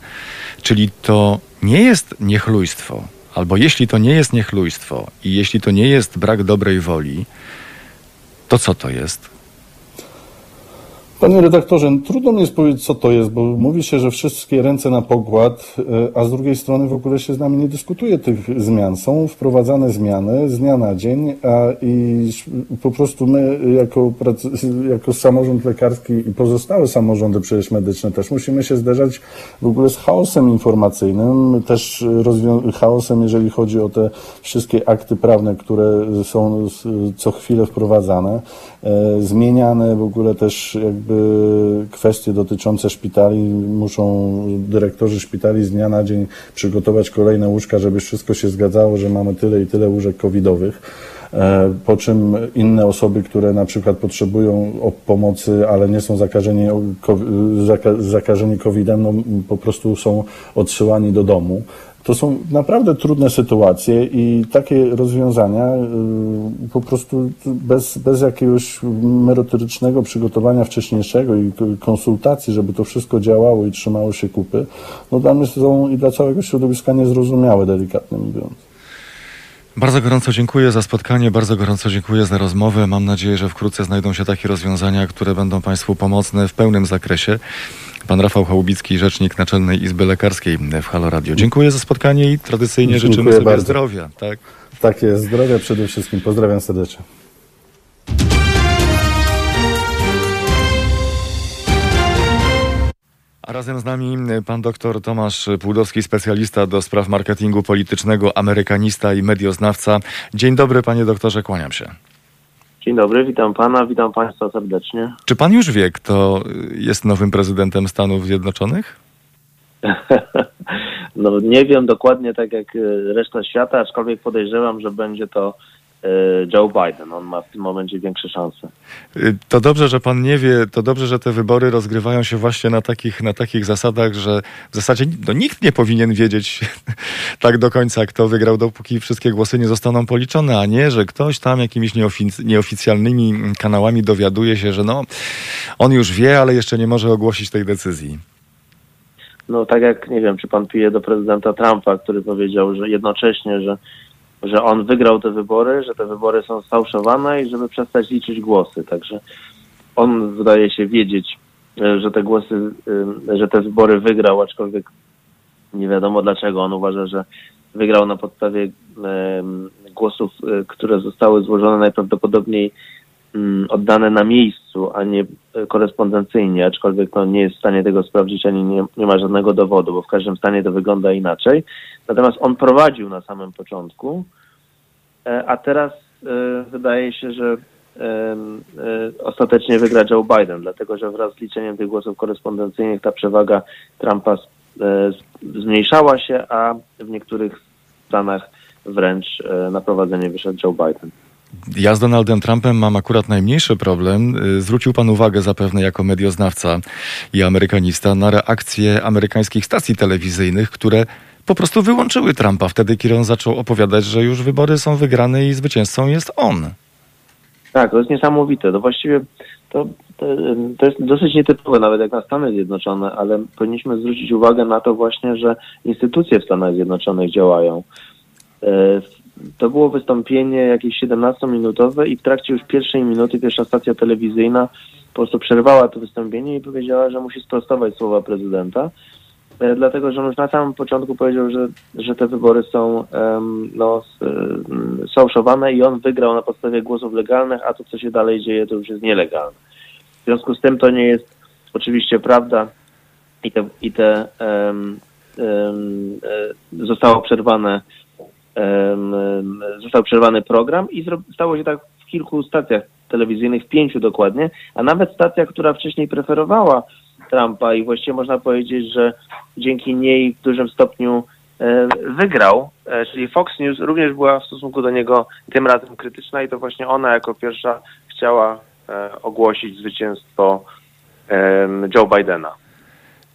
czyli to nie jest niechlujstwo, albo jeśli to nie jest niechlujstwo i jeśli to nie jest brak dobrej woli, to co to jest? Panie redaktorze, trudno mi jest powiedzieć, co to jest, bo mówi się, że wszystkie ręce na pokład, e, a z drugiej strony w ogóle się z nami nie dyskutuje tych zmian. Są wprowadzane zmiany z dnia na dzień, a i po prostu my jako, jako samorząd lekarski i pozostałe samorządy przecież medyczne też musimy się zderzać w ogóle z chaosem informacyjnym, też chaosem, jeżeli chodzi o te wszystkie akty prawne, które są co chwilę wprowadzane, e, zmieniane w ogóle też jakby kwestie dotyczące szpitali. Muszą dyrektorzy szpitali z dnia na dzień przygotować kolejne łóżka, żeby wszystko się zgadzało, że mamy tyle i tyle łóżek covidowych. E, po czym inne osoby, które na przykład potrzebują pomocy, ale nie są zakażeni, zakażeni COVID-em, no, po prostu są odsyłani do domu. To są naprawdę trudne sytuacje i takie rozwiązania y, po prostu bez, bez jakiegoś merytorycznego przygotowania wcześniejszego i konsultacji, żeby to wszystko działało i trzymało się kupy, no dla mnie są i dla całego środowiska niezrozumiałe, delikatnie mówiąc. Bardzo gorąco dziękuję za spotkanie, bardzo gorąco dziękuję za rozmowę. Mam nadzieję, że wkrótce znajdą się takie rozwiązania, które będą Państwu pomocne w pełnym zakresie. Pan Rafał Chałubicki, rzecznik Naczelnej Izby Lekarskiej w Halo Radio. Dziękuję za spotkanie i tradycyjnie Dziękuję życzymy sobie bardzo. zdrowia. Tak? tak jest, zdrowia przede wszystkim. Pozdrawiam serdecznie. Razem z nami pan doktor Tomasz Płudowski, specjalista do spraw marketingu politycznego, amerykanista i medioznawca. Dzień dobry, panie doktorze, kłaniam się. Dzień dobry, witam pana, witam państwa serdecznie. Czy pan już wie, kto jest nowym prezydentem Stanów Zjednoczonych? no nie wiem dokładnie tak jak reszta świata, aczkolwiek podejrzewam, że będzie to Joe Biden. On ma w tym momencie większe szanse. Y, to dobrze, że pan nie wie, to dobrze, że te wybory rozgrywają się właśnie na takich, na takich zasadach, że w zasadzie no, nikt nie powinien wiedzieć tak do końca, kto wygrał, dopóki wszystkie głosy nie zostaną policzone, a nie, że ktoś tam jakimiś nieofic nieoficjalnymi kanałami dowiaduje się, że no, on już wie, ale jeszcze nie może ogłosić tej decyzji. No tak jak, nie wiem, czy pan pije do prezydenta Trumpa, który powiedział, że jednocześnie, że że on wygrał te wybory, że te wybory są sfałszowane i żeby przestać liczyć głosy. Także on wydaje się wiedzieć, e, że te głosy, e, że te wybory wygrał, aczkolwiek nie wiadomo dlaczego. On uważa, że wygrał na podstawie głosów, e, które zostały złożone najprawdopodobniej oddane na miejscu, a nie korespondencyjnie, aczkolwiek no, nie jest w stanie tego sprawdzić, ani nie, nie ma żadnego dowodu, bo w każdym stanie to wygląda inaczej. Natomiast on prowadził na samym początku, e, a teraz e, wydaje się, że e, ostatecznie wygra Joe Biden, dlatego że wraz z liczeniem tych głosów korespondencyjnych ta przewaga Trumpa zmniejszała się, a w niektórych stanach wręcz na prowadzenie wyszedł Joe Biden. Ja z Donaldem Trumpem mam akurat najmniejszy problem. Zwrócił pan uwagę zapewne jako medioznawca i amerykanista na reakcje amerykańskich stacji telewizyjnych, które po prostu wyłączyły Trumpa wtedy, kiedy on zaczął opowiadać, że już wybory są wygrane i zwycięzcą jest on. Tak, to jest niesamowite. To właściwie to, to, to, jest dosyć nietypowe nawet jak na Stany Zjednoczone, ale powinniśmy zwrócić uwagę na to właśnie, że instytucje w Stanach Zjednoczonych działają. To było wystąpienie jakieś 17-minutowe i w trakcie już pierwszej minuty pierwsza stacja telewizyjna po prostu przerwała to wystąpienie i powiedziała, że musi sprostować słowa prezydenta E, dlatego że on już na samym początku powiedział, że, że te wybory są no, sfałszowane i on wygrał na podstawie głosów legalnych, a to, co się dalej dzieje, to już jest nielegalne. W związku z tym to nie jest oczywiście prawda i te, i te um, um, zostało przerwane został przerwany program i stało się tak w kilku stacjach telewizyjnych, w pięciu dokładnie, a nawet stacja, która wcześniej preferowała Trumpa i właściwie można powiedzieć, że dzięki niej w dużym stopniu e, wygrał, e, czyli Fox News również była w stosunku do niego tym razem krytyczna i to właśnie ona jako pierwsza chciała e, ogłosić zwycięstwo Joe Bidena.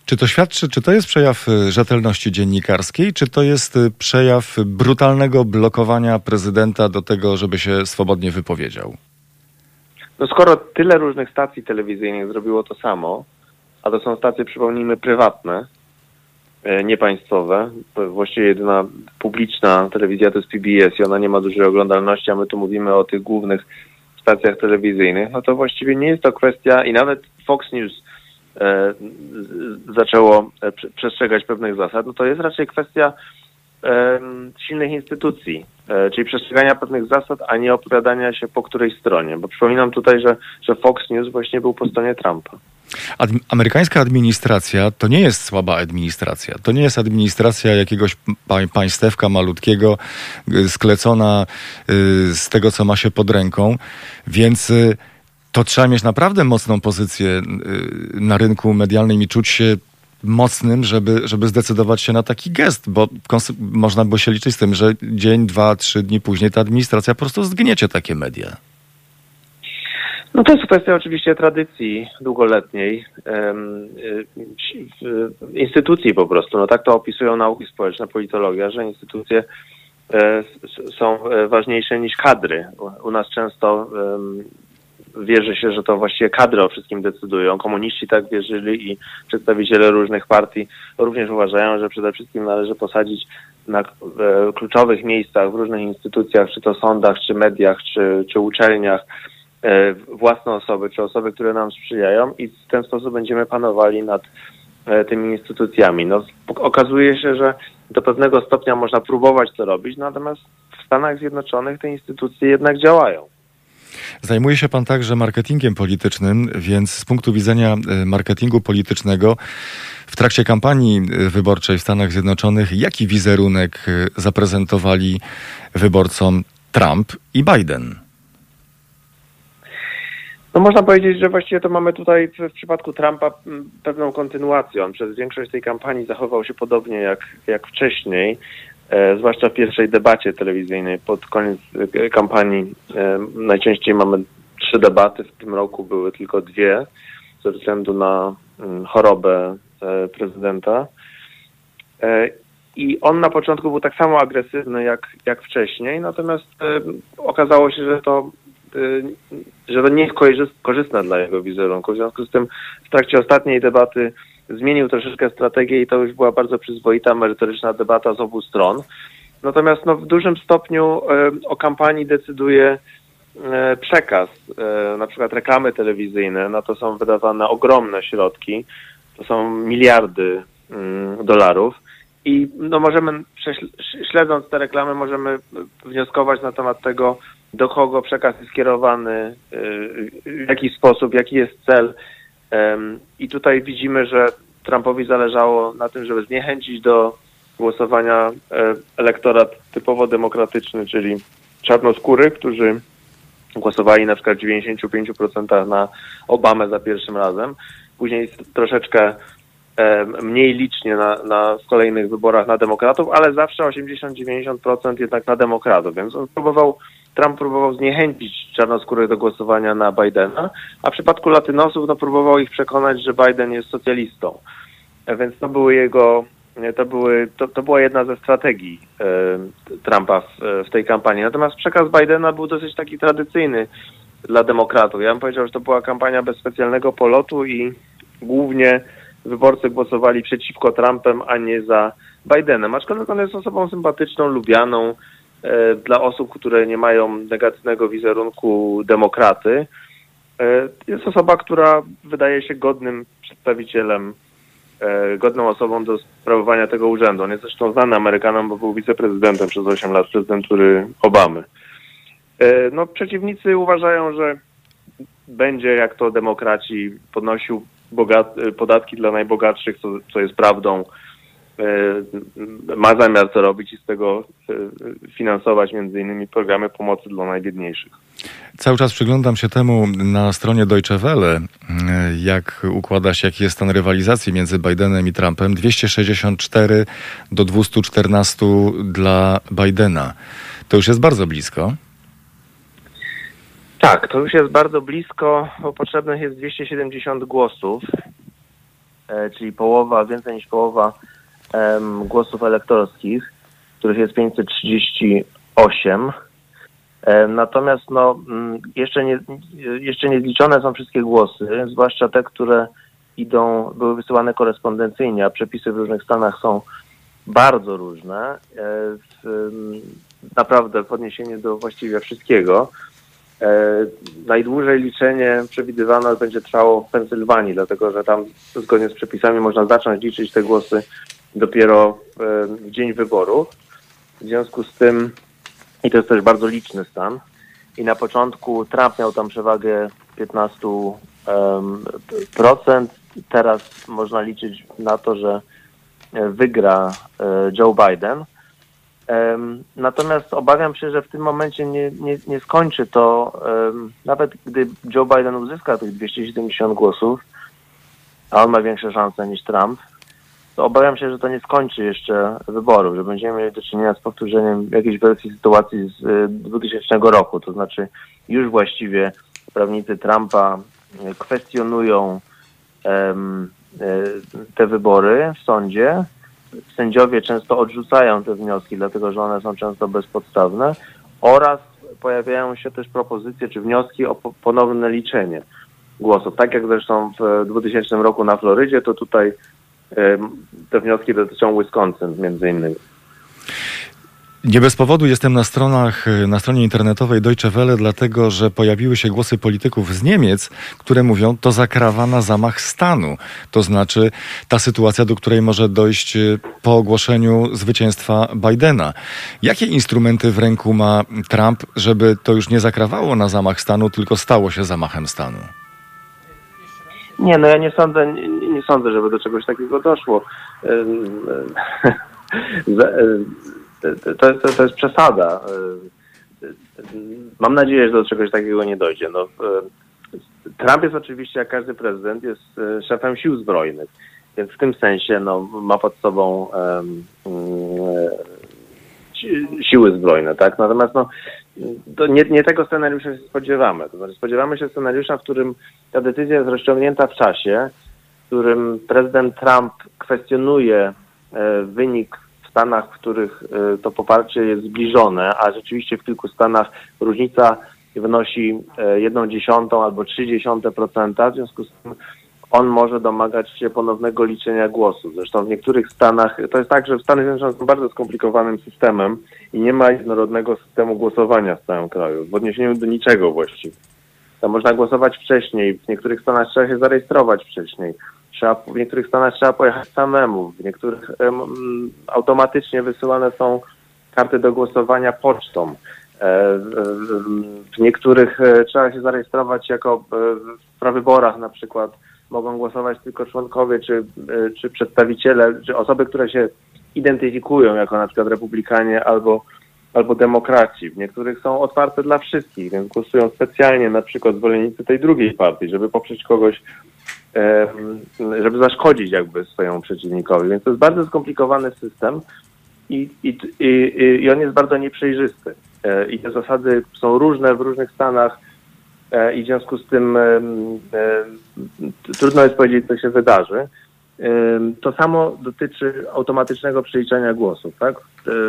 Czy to świadczy, czy to jest przejaw rzetelności dziennikarskiej, czy to jest przejaw brutalnego blokowania prezydenta do tego, żeby się swobodnie wypowiedział? No skoro tyle różnych stacji telewizyjnych zrobiło to samo, a to są stacje, przypomnijmy, prywatne, e, niepaństwowe. Właściwie jedyna publiczna telewizja to jest PBS i ona nie ma dużej oglądalności, a my tu mówimy o tych głównych stacjach telewizyjnych. No to właściwie nie jest to kwestia i nawet Fox News zaczęło e, przestrzegać pewnych zasad. No to jest raczej kwestia e, silnych instytucji, e, czyli przestrzegania pewnych zasad, a nie opowiadania się po której stronie. Bo przypominam tutaj, że, że Fox News właśnie był po stronie Trumpa. Amerykańska administracja to nie jest słaba administracja. To nie jest administracja jakiegoś pa państewka malutkiego, y, sklecona y, z tego, co ma się pod ręką. Więc y, to trzeba mieć naprawdę mocną pozycję y, na rynku medialnym i czuć się mocnym, żeby, żeby zdecydować się na taki gest, bo można było się liczyć z tym, że dzień, dwa, trzy dni później ta administracja po prostu zgniecie takie media. No to jest kwestia oczywiście tradycji długoletniej, instytucji po prostu. No tak to opisują nauki społeczne, politologia, że instytucje e, są e, ważniejsze niż kadry. U nas często wierzy się, że to właściwie kadry o wszystkim decydują. Komuniści tak wierzyli i przedstawiciele różnych partii również uważają, że przede wszystkim należy posadzić na e, kluczowych miejscach w różnych instytucjach, czy to sądach, czy mediach, czy, czy uczelniach, E, własne osoby, czy osoby, które nam sprzyjają i w ten sposób będziemy panowali nad e, tymi instytucjami. No, okazuje się, że do pewnego stopnia można próbować to robić, natomiast w Stanach Zjednoczonych te instytucje jednak działają. Zajmuje się pan także marketingiem politycznym, więc z punktu widzenia e, marketingu politycznego w trakcie kampanii wyborczej w Stanach Zjednoczonych, jaki wizerunek zaprezentowali wyborcom Trump i Biden? No można powiedzieć, że właściwie to mamy tutaj w, przypadku Trumpa pewną kontynuację. On przez większość tej kampanii zachował się podobnie jak, jak wcześniej, e, zwłaszcza w pierwszej debacie telewizyjnej. Pod koniec e, kampanii e, najczęściej mamy trzy debaty, w tym roku były tylko dwie ze względu na m, chorobę e, prezydenta. E, I on na początku był tak samo agresywny jak, jak wcześniej, natomiast e, okazało się, że to że to nie jest korzystne dla jego wizerunku. W związku z tym w trakcie ostatniej debaty zmienił troszeczkę strategię i to już była bardzo przyzwoita, merytoryczna debata z obu stron. Natomiast no, w dużym stopniu y, o kampanii decyduje y, przekaz, na przykład reklamy telewizyjne, na to są wydawane ogromne środki, to są miliardy dolarów i no możemy, śledząc te reklamy, możemy wnioskować na temat tego, do kogo przekaz jest skierowany, w jaki sposób, jaki jest cel. I tutaj widzimy, że Trumpowi zależało na tym, żeby zniechęcić do głosowania e, elektorat typowo demokratyczny, czyli czarnoskóry, którzy głosowali na przykład w 95% na Obamę za pierwszym razem. Później troszeczkę mniej licznie na, na, w kolejnych wyborach na demokratów, ale zawsze 80-90% jednak na demokratów, więc on próbował Trump próbował zniechęcić czarnoskórych do głosowania na Bidena, a w przypadku latynosów no, próbował ich przekonać, że Biden jest socjalistą. Więc to były jego, to, były, to, to była jedna ze strategii e, Trumpa w, w, tej kampanii. Natomiast przekaz Bidena był dosyć taki tradycyjny dla demokratów. Ja bym powiedział, że to była kampania bez specjalnego polotu i głównie wyborcy głosowali przeciwko Trumpem, a nie za Bidenem. Aczkolwiek on jest osobą sympatyczną, lubianą, E, dla osób, które nie mają negatywnego wizerunku demokraty. E, jest osoba, która wydaje się godnym przedstawicielem, e, godną osobą do sprawowania tego urzędu. On jest zresztą znany Amerykanom, bo był wiceprezydentem przez 8 lat prezydentury Obamy. No, przeciwnicy uważają, że będzie, jak to demokraci, podnosił podatki dla najbogatszych, co, co jest prawdą, E, ma zamiar to robić i z tego e, finansować między innymi programy pomocy dla najbiedniejszych. Cały czas przyglądam się temu na stronie Deutsche Welle, e, jak układa się, jaki jest stan rywalizacji między Bidenem i Trumpem. 264 do 214 dla Bidena. To już jest bardzo blisko. Tak, to już jest bardzo blisko, bo potrzebnych jest 270 głosów, czyli połowa, więcej niż połowa głosów elektorskich, których jest 538. Natomiast no, mm, jeszcze, nie, jeszcze nie zliczone są wszystkie głosy, zwłaszcza te, które idą, były wysyłane korespondencyjnie, a przepisy w różnych stanach są bardzo różne. E, naprawdę w odniesieniu do właściwie wszystkiego. E, najdłużej liczenie przewidywane będzie trwało w Pensylwanii, dlatego że tam zgodnie z przepisami można zacząć liczyć te głosy dopiero w dzień wyborów. W związku z tym, i to jest też bardzo liczny stan, i na początku Trump miał tam przewagę 15%, teraz można liczyć na to, że e, wygra e, Joe Biden. Natomiast obawiam się, że w tym momencie nie, nie, nie skończy to, nawet gdy Joe Biden uzyska tych 270 głosów, a on ma większe szanse niż Trump, to obawiam się, że to nie skończy jeszcze wyborów, że będziemy mieli do czynienia z powtórzeniem jakiejś wersji sytuacji z y, 2000 roku. To znaczy już właściwie prawnicy Trumpa y, kwestionują y, te wybory w sądzie. Sędziowie często odrzucają te wnioski, dlatego że one są często bezpodstawne oraz pojawiają się też propozycje czy wnioski o po- ponowne liczenie głosów. Tak jak zresztą w 2000 roku na Florydzie, to tutaj te wnioski dotyczą Wisconsin między innymi. Nie bez powodu jestem na stronach, y, na stronie internetowej Deutsche Welle, dlatego że pojawiły się głosy polityków z Niemiec, które mówią, to zakrawa na zamach stanu. To znaczy ta sytuacja, do której może dojść y, po ogłoszeniu zwycięstwa Bidena. Jakie instrumenty w ręku ma Trump, żeby to już nie zakrawało na zamach stanu, tylko stało się zamachem stanu? Nie, no ja nie sądzę, nie, nie sądzę, żeby do czegoś takiego doszło. To, to, to jest przesada. Mam nadzieję, że do czegoś takiego nie dojdzie. No, Trump jest oczywiście, jak każdy prezydent, jest y, szefem sił zbrojnych, więc w tym sensie no, ma pod sobą si- siły zbrojne, tak? Natomiast no, to nie, nie tego scenariusza się spodziewamy. To znaczy spodziewamy się scenariusza, w którym ta decyzja jest rozciągnięta w czasie, w którym prezydent Trump kwestionuje e, wynik w Stanach, w których e, to poparcie jest zbliżone, a rzeczywiście w kilku Stanach różnica wynosi e, jedną dziesiątą albo trzy dziesiąte procenta, w związku z tym on może domagać się ponownego liczenia głosów. Zresztą w niektórych Stanach, to jest tak, że Stany Zjednoczone są bardzo skomplikowanym systemem i nie ma jednorodnego systemu głosowania w całym kraju, w odniesieniu do niczego właściwie. Tam można głosować wcześniej, w niektórych Stanach trzeba się zarejestrować wcześniej, trzeba, w niektórych Stanach trzeba pojechać samemu, w niektórych mm, automatycznie wysyłane są karty do głosowania pocztą. E, w- W niektórych e, trzeba się zarejestrować jako e, w prawyborach na przykład mogą głosować tylko członkowie czy, e, czy przedstawiciele, czy osoby, które się identyfikują jako na przykład republikanie albo, albo demokraci. W niektórych są otwarte dla wszystkich, więc głosują specjalnie na przykład zwolennicy tej drugiej partii, żeby poprzeć kogoś, żeby zaszkodzić jakby swojemu przeciwnikowi. Więc to jest bardzo skomplikowany system i, i, i, i on jest bardzo nieprzejrzysty. E, I te zasady są różne w różnych stanach i w związku z tym em, em, trudno jest powiedzieć, co się wydarzy. To samo dotyczy automatycznego przeliczania głosów. Tak? E,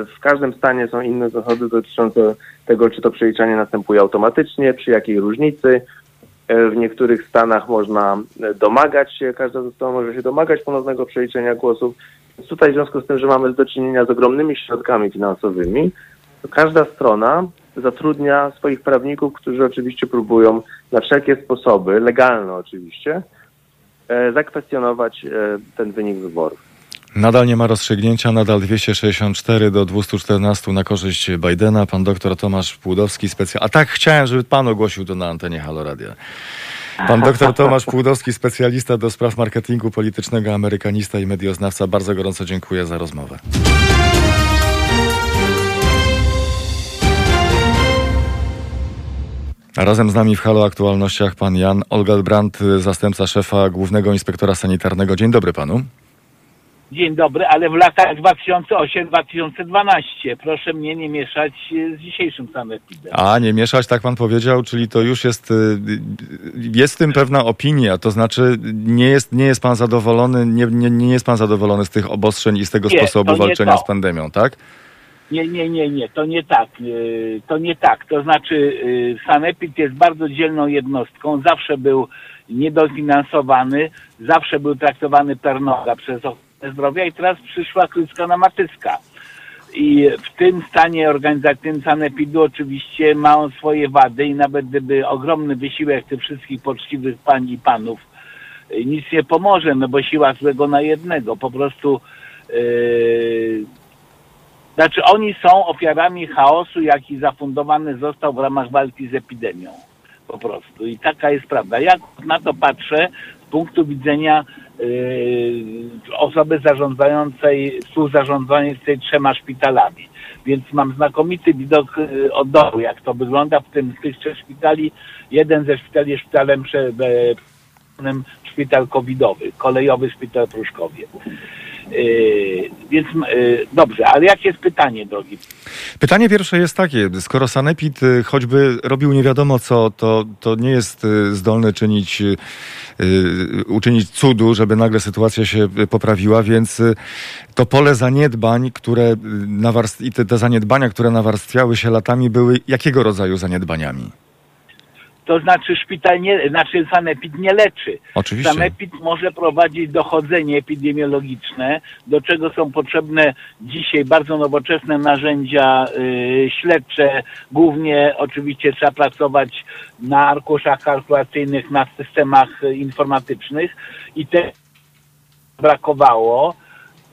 W każdym stanie są inne zasady dotyczące tego, czy to przeliczanie następuje automatycznie, przy jakiej różnicy. E, W niektórych stanach można e, domagać się, każda ze stron może się domagać ponownego przeliczenia głosów. Więc tutaj w związku z tym, że mamy do czynienia z ogromnymi środkami finansowymi, to każda strona zatrudnia swoich prawników, którzy oczywiście próbują na wszelkie sposoby, legalne oczywiście, e, zakwestionować e, ten wynik wyborów. Nadal nie ma rozstrzygnięcia, nadal 264 do 214 na korzyść Bidena. Pan doktor Tomasz Płudowski, specjal... A tak chciałem, żeby pan ogłosił to na antenie Halo Radia. Pan doktor Tomasz Płudowski, specjalista do spraw marketingu politycznego, amerykanista i medioznawca. Bardzo gorąco dziękuję za rozmowę. Razem z nami w Halo Aktualnościach pan Jan Olgelbrand, zastępca szefa Głównego Inspektora Sanitarnego. Dzień dobry panu. Dzień dobry, ale w latach 2008-2012 proszę mnie nie mieszać e, z dzisiejszym sanepidem. A, nie mieszać, tak pan powiedział, czyli to już jest, y, jest w tym pewna opinia, to znaczy nie jest, nie jest pan zadowolony, nie, nie, nie jest pan zadowolony z tych obostrzeń i z tego Nie, sposobu walczenia z pandemią, tak? Nie, nie, nie, nie, to nie tak. e, To nie tak. To znaczy e, sanepid jest bardzo dzielną jednostką, zawsze był niedofinansowany, zawsze był traktowany per noga przez ochronę zdrowia i teraz przyszła kluska na matyska. I w tym stanie organizacyjnym sanepidu oczywiście ma on swoje wady i nawet gdyby ogromny wysiłek tych wszystkich poczciwych pań i panów y, nic nie pomoże, no bo siła złego na jednego. Po prostu yy, znaczy oni są ofiarami chaosu, jaki zafundowany został w ramach walki z epidemią. Po prostu. I taka jest prawda. Ja na to patrzę z punktu widzenia yy, osoby zarządzającej, współzarządzającej trzema szpitalami. Więc mam znakomity widok yy, od dołu, jak to wygląda w tym tych trzech szpitali. Jeden ze szpitali jest szpitalem prze, e, szpital covidowy, kolejowy szpital Pruszkowie. Yy, więc yy, dobrze, ale jakie jest pytanie, drogi? Pytanie pierwsze jest takie, skoro Sanepid y, choćby robił nie wiadomo co, to, to nie jest y, zdolny czynić, y, y, uczynić cudu, żeby nagle sytuacja się y, poprawiła, więc y, to pole zaniedbań, które y, nawarst- i te, te zaniedbania, które nawarstwiały się latami, były jakiego rodzaju zaniedbaniami? To znaczy szpital nie, znaczy sanepid nie leczy. Oczywiście. Sanepid może prowadzić dochodzenie epidemiologiczne, do czego są potrzebne dzisiaj bardzo nowoczesne narzędzia y, śledcze. Głównie oczywiście trzeba pracować na arkuszach kalkulacyjnych, na systemach informatycznych i te brakowało.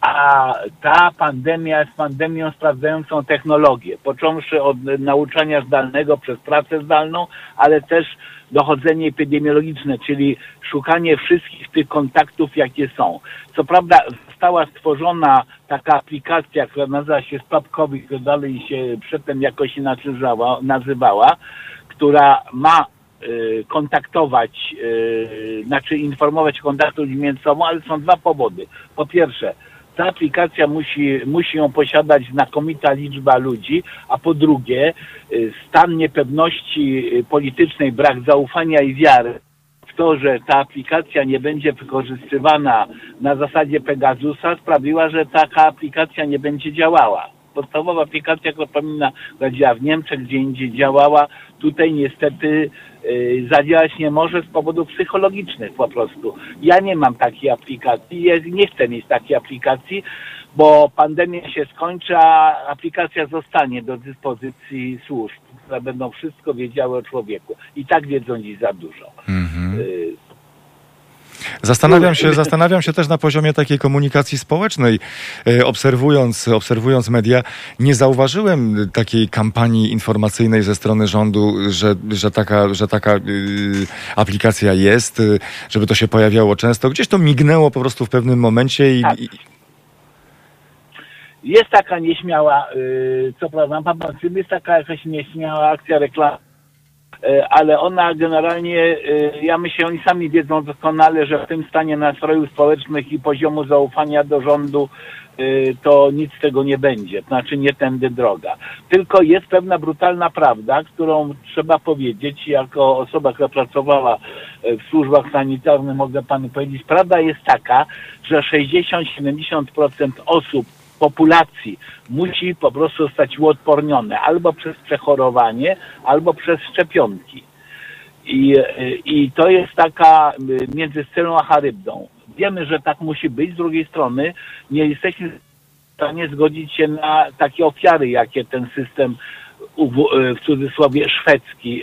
A ta pandemia jest pandemią sprawdzającą technologię, począwszy od nauczania zdalnego przez pracę zdalną, ale też dochodzenie epidemiologiczne, czyli szukanie wszystkich tych kontaktów, jakie są. Co prawda została stworzona taka aplikacja, która nazywa się Stop COVID, która dalej się przedtem jakoś inaczej nazywała, nazywała która ma y, kontaktować, y, znaczy informować o kontaktu między sobą, ale są dwa powody. Po pierwsze, ta aplikacja musi, musi ją posiadać znakomita liczba ludzi, a po drugie, y, stan niepewności y, politycznej, brak zaufania i wiary w to, że ta aplikacja nie będzie wykorzystywana na zasadzie Pegasusa, sprawiła, że taka aplikacja nie będzie działała. Podstawowa aplikacja, która powinna działa w Niemczech, gdzie indziej działała, tutaj niestety zadziałać nie może z powodów psychologicznych po prostu. Ja nie mam takiej aplikacji, ja nie chcę mieć takiej aplikacji, bo pandemia się skończy, a aplikacja zostanie do dyspozycji służb, które będą wszystko wiedziały o człowieku. I tak wiedzą dziś za dużo. Y, Zastanawiam się, zastanawiam się też na poziomie takiej komunikacji społecznej. E, Obserwując, obserwując media, nie zauważyłem takiej kampanii informacyjnej ze strony rządu, że, że taka, że taka y, aplikacja jest, y, żeby to się pojawiało często. Gdzieś to mignęło po prostu w pewnym momencie i, Tak. Jest taka nieśmiała, y, co prawda, pan jest taka jakaś nieśmiała akcja reklam, y, ale ona generalnie, y, ja myślę, oni sami wiedzą doskonale, że w tym stanie nastrojów społecznych i poziomu zaufania do rządu y, to nic z tego nie będzie, znaczy nie tędy droga. Tylko jest pewna brutalna prawda, którą trzeba powiedzieć, jako osoba, która pracowała w służbach sanitarnych, mogę panu powiedzieć, prawda jest taka, że 60-70% osób populacji musi po prostu zostać uodpornione albo przez przechorowanie, albo przez szczepionki. I, I to jest taka y, między Scelą a Charybdą. Wiemy, że tak musi być, z drugiej strony nie jesteśmy w stanie zgodzić się na takie ofiary, jakie ten system y, w cudzysłowie szwedzki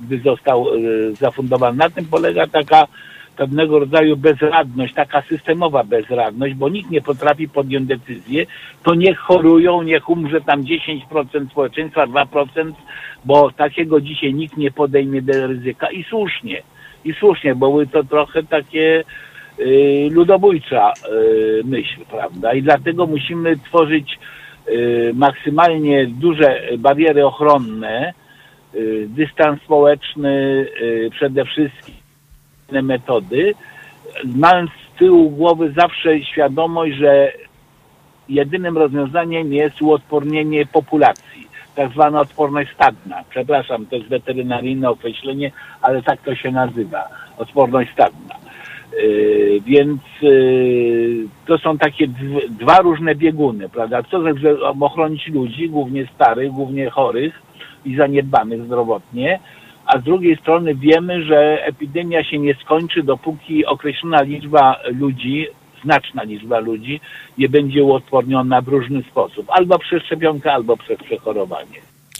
by został y, zafundowany. Na tym polega taka pewnego rodzaju bezradność, taka systemowa bezradność, bo nikt nie potrafi podjąć decyzję, to niech chorują, niech umrze tam 10% społeczeństwa, 2%, bo takiego dzisiaj nikt nie podejmie do ryzyka i słusznie, i słusznie, bo były to trochę takie y, ludobójcza y, myśl, prawda? I dlatego musimy tworzyć y, maksymalnie duże bariery ochronne, y, dystans społeczny y, przede wszystkim, metody, mając z tyłu głowy zawsze świadomość, że jedynym rozwiązaniem jest uodpornienie populacji, tak zwana odporność stadna. Przepraszam, to jest weterynaryjne określenie, ale tak to się nazywa, odporność stadna. Yy, więc yy, to są takie dw, dwa różne bieguny, prawda? Co żeby ochronić ludzi, głównie starych, głównie chorych i zaniedbanych zdrowotnie, a z drugiej strony wiemy, że epidemia się nie skończy, dopóki określona liczba ludzi, znaczna liczba ludzi nie będzie uodporniona w różny sposób, albo przez szczepionkę, albo przez przechorowanie.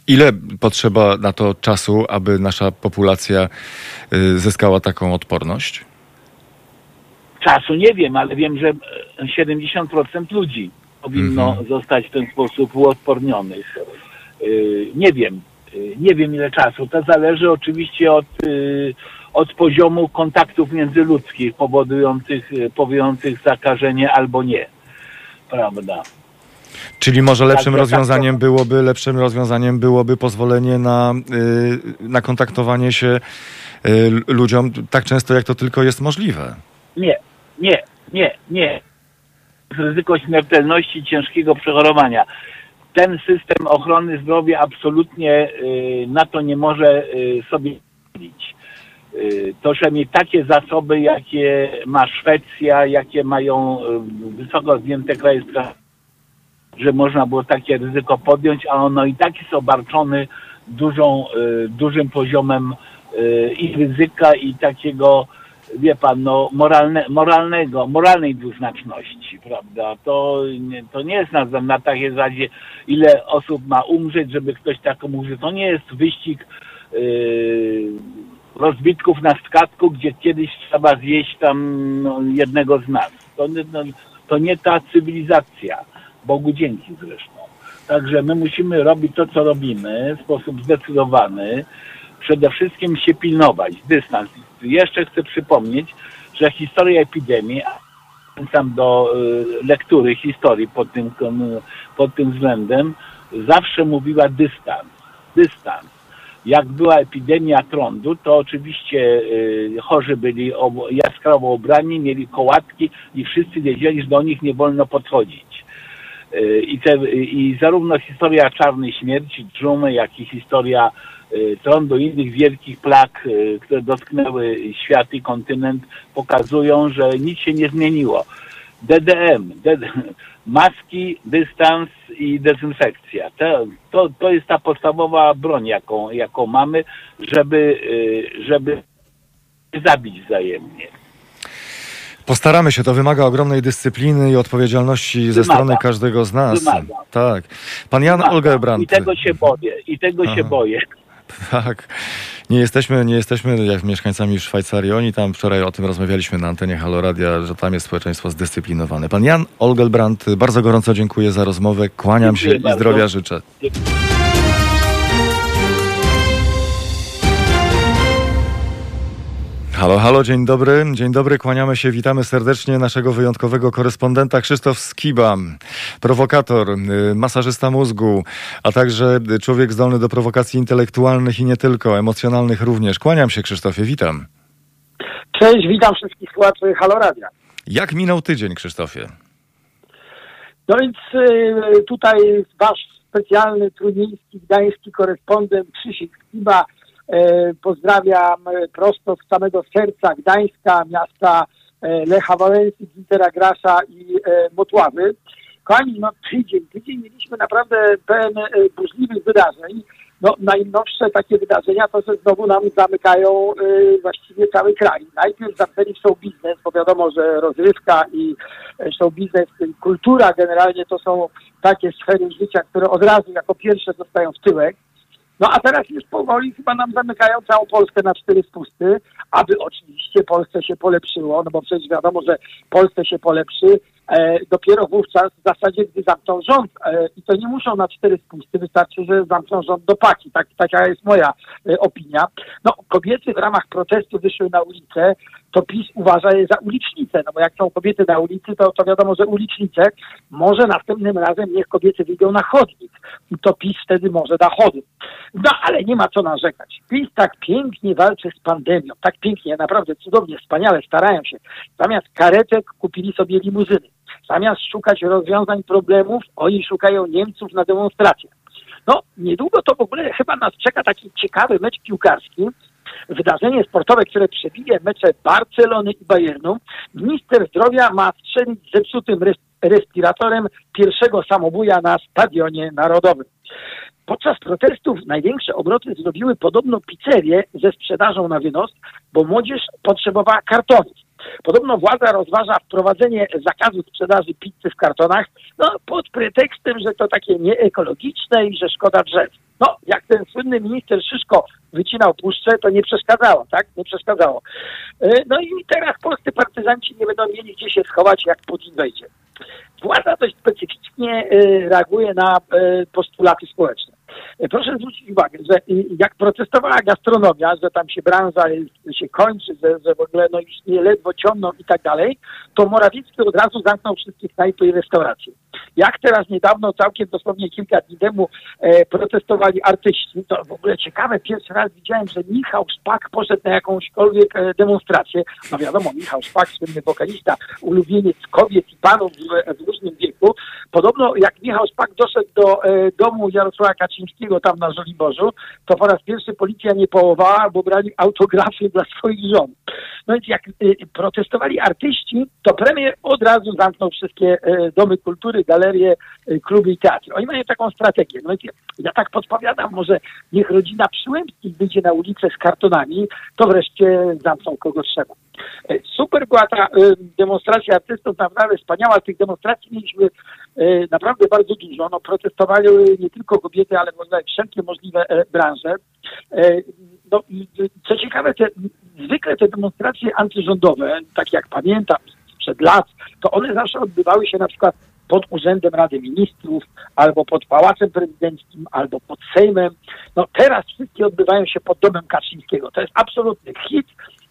ile potrzeba na to czasu, aby nasza populacja y, zyskała taką odporność? Czasu nie wiem, ale wiem, że e, 70% ludzi powinno Mhm. zostać w ten sposób uodpornionych. Yy, Nie wiem, nie wiem ile czasu. To zależy oczywiście od, yy, od poziomu kontaktów międzyludzkich powodujących, yy, powodujących zakażenie albo nie. Prawda? Czyli może lepszym Także tak, rozwiązaniem to- byłoby, lepszym rozwiązaniem byłoby pozwolenie na, y, na kontaktowanie się y, ludziom tak często, jak to tylko jest możliwe. Nie, nie, nie, nie. ryzyko śmiertelności i ciężkiego przechorowania. Ten system ochrony zdrowia absolutnie y, na to nie może y, sobie pozwolić. Y, To trzeba mieć takie zasoby, jakie ma Szwecja, jakie mają wysoko rozwinięte kraje że można było takie ryzyko podjąć, a ono i tak jest obarczony dużą, dużym poziomem i ryzyka i takiego, wie pan, no, moralne, moralnego, moralnej dwuznaczności, prawda? To nie, to nie jest na, na takiej zasadzie, ile osób ma umrzeć, żeby ktoś taką mówił. To nie jest wyścig y, rozbitków na statku, gdzie kiedyś trzeba zjeść tam no, jednego z nas. To, no, to nie ta cywilizacja. Bogu dzięki zresztą. Także my musimy robić to, co robimy w sposób zdecydowany. Przede wszystkim się pilnować, dystans. Jeszcze chcę przypomnieć, że historia epidemii, zachęcam do y, lektury historii pod tym, pod tym względem, zawsze mówiła dystans. Dystans. Jak była epidemia trądu, to oczywiście y, chorzy byli jaskrawo ubrani, mieli kołatki i wszyscy wiedzieli, że do nich nie wolno podchodzić. Y, I, te, I zarówno historia czarnej śmierci, dżumy, jak i historia y, trądu i innych wielkich plag, y, które dotknęły świat i kontynent, pokazują, że nic się nie zmieniło. DDM, DD, maski, dystans i dezynfekcja. To, to, to jest ta podstawowa broń, jaką, jaką mamy, żeby, y, żeby zabić wzajemnie. Postaramy się, to wymaga ogromnej dyscypliny i odpowiedzialności ze Wymaga. strony każdego z nas. Wymaga. Tak. Pan Jan Wymaga. Olgebrand. I tego się boję, i tego się Aha. boję. Tak. Nie jesteśmy, nie jesteśmy jak mieszkańcami Szwajcarii. Oni tam wczoraj o tym rozmawialiśmy na antenie Haloradia, że tam jest społeczeństwo zdyscyplinowane. Pan Jan Olgelbrand, bardzo gorąco dziękuję za rozmowę. Kłaniam Dziękuję się i bardzo. zdrowia życzę. Halo, halo, dzień dobry. Dzień dobry, kłaniamy się, witamy serdecznie naszego wyjątkowego korespondenta Krzysztof Skiba, prowokator, y, masażysta mózgu, a także człowiek zdolny do prowokacji intelektualnych i nie tylko, emocjonalnych również. Kłaniam się Krzysztofie, witam. Cześć, witam wszystkich słuchaczy Haloradia. Jak minął tydzień, Krzysztofie? No więc y, tutaj wasz specjalny trójmiejski gdański korespondent Krzysiek Skiba pozdrawiam y, prosto z samego serca Gdańska, miasta y, Lecha Wałęsy, Gintera Grasza i Motławy. Kochani, no tydzień, tydzień mieliśmy naprawdę pełen burzliwych wydarzeń. No najnowsze takie wydarzenia to, że znowu nam zamykają właściwie cały kraj. Najpierw zamknęli show biznes, bo wiadomo, że rozrywka i e, show biznes, kultura generalnie to są takie sfery życia, które od razu jako pierwsze zostają w tyłek. No a teraz już powoli chyba nam zamykają całą Polskę na cztery spusty, aby oczywiście Polsce się polepszyło, no bo przecież wiadomo, że Polsce się polepszy e, dopiero wówczas w zasadzie, gdy zamkną rząd e, i to nie muszą na cztery spusty, wystarczy, że zamkną rząd do paki, tak, taka jest moja e, opinia. No kobiety w ramach protestu wyszły na ulicę, to PiS uważa je za ulicznice, no bo jak są kobiety na ulicy, to, to wiadomo, że ulicznice, może następnym razem niech kobiety wyjdą na chodnik to PiS wtedy może da chody. No ale nie ma co narzekać. PiS tak pięknie walczy z pandemią, tak pięknie, naprawdę cudownie, wspaniale, starają się. Zamiast karetek kupili sobie limuzyny. Zamiast szukać rozwiązań problemów, oni szukają Niemców na demonstracjach. No, niedługo to w ogóle chyba nas czeka taki ciekawy mecz piłkarski, wydarzenie sportowe, które przebije mecze Barcelony i Bayernu. Minister zdrowia ma strzelić zepsutym res- respiratorem pierwszego samobuja na stadionie narodowym. Podczas protestów największe obroty zrobiły podobno pizzerie ze sprzedażą na wynos, bo młodzież potrzebowała kartonów. Podobno władza rozważa wprowadzenie zakazu sprzedaży pizzy w kartonach, no pod pretekstem, że to takie nieekologiczne i że szkoda drzew. No, jak ten słynny minister Szyszko wycinał puszczę, to nie przeszkadzało, tak? Nie przeszkadzało. E, No i teraz polscy partyzanci nie będą mieli gdzie się schować, jak Putin wejdzie. Władza dość specyficznie e, reaguje na e, postulaty społeczne. E, Proszę zwrócić uwagę, że jak protestowała gastronomia, że tam się branża się kończy, że, że w ogóle no już nie ledwo ciągną i tak dalej, to Morawiecki od razu zamknął wszystkie knajpy i restauracje. Jak teraz niedawno, całkiem dosłownie kilka dni temu e, protestowali artyści, to w ogóle ciekawe, pierwszy raz widziałem, że Michał Szpak poszedł na jakąśkolwiek e, demonstrację. No wiadomo, Michał Szpak, słynny wokalista, ulubieniec kobiet i panów w, w wieku. Podobno jak Michał Szpak doszedł do e, domu Jarosława Kaczyńskiego tam na Żoliborzu, to po raz pierwszy policja nie połowała, bo brali autografy dla swoich żon. No więc jak y, protestowali artyści, to premier od razu zamknął wszystkie y, domy kultury, galerie, y, kluby i teatry. Oni mają taką strategię. No więc ja, ja tak podpowiadam, może niech rodzina Przyłębskich wyjdzie na ulicę z kartonami, to wreszcie zamkną kogo trzeba. E, Super była ta y, demonstracja artystów, naprawdę wspaniała. Tych demonstracji mieliśmy y, naprawdę bardzo dużo. No, protestowały nie tylko kobiety, ale ogóle wszelkie możliwe e, branże. E, no, co ciekawe, te, zwykle te demonstracje antyrządowe, tak jak pamiętam sprzed lat, to one zawsze odbywały się na przykład pod Urzędem Rady Ministrów, albo pod Pałacem Prezydenckim, albo pod Sejmem. No teraz wszystkie odbywają się pod domem Kaczyńskiego. To jest absolutny hit.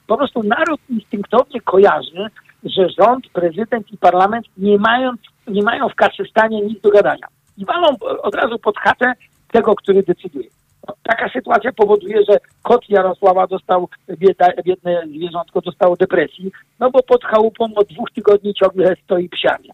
Po prostu naród instynktownie kojarzy, że rząd, prezydent i parlament nie mają, nie mają w Kaszystanie nic do gadania. I walą od razu pod chatę tego, który decyduje. Taka sytuacja powoduje, że kot Jarosława dostał, bieda, biedne zwierzątko dostało depresji, no bo pod chałupą od dwóch tygodni ciągle stoi psiarnia.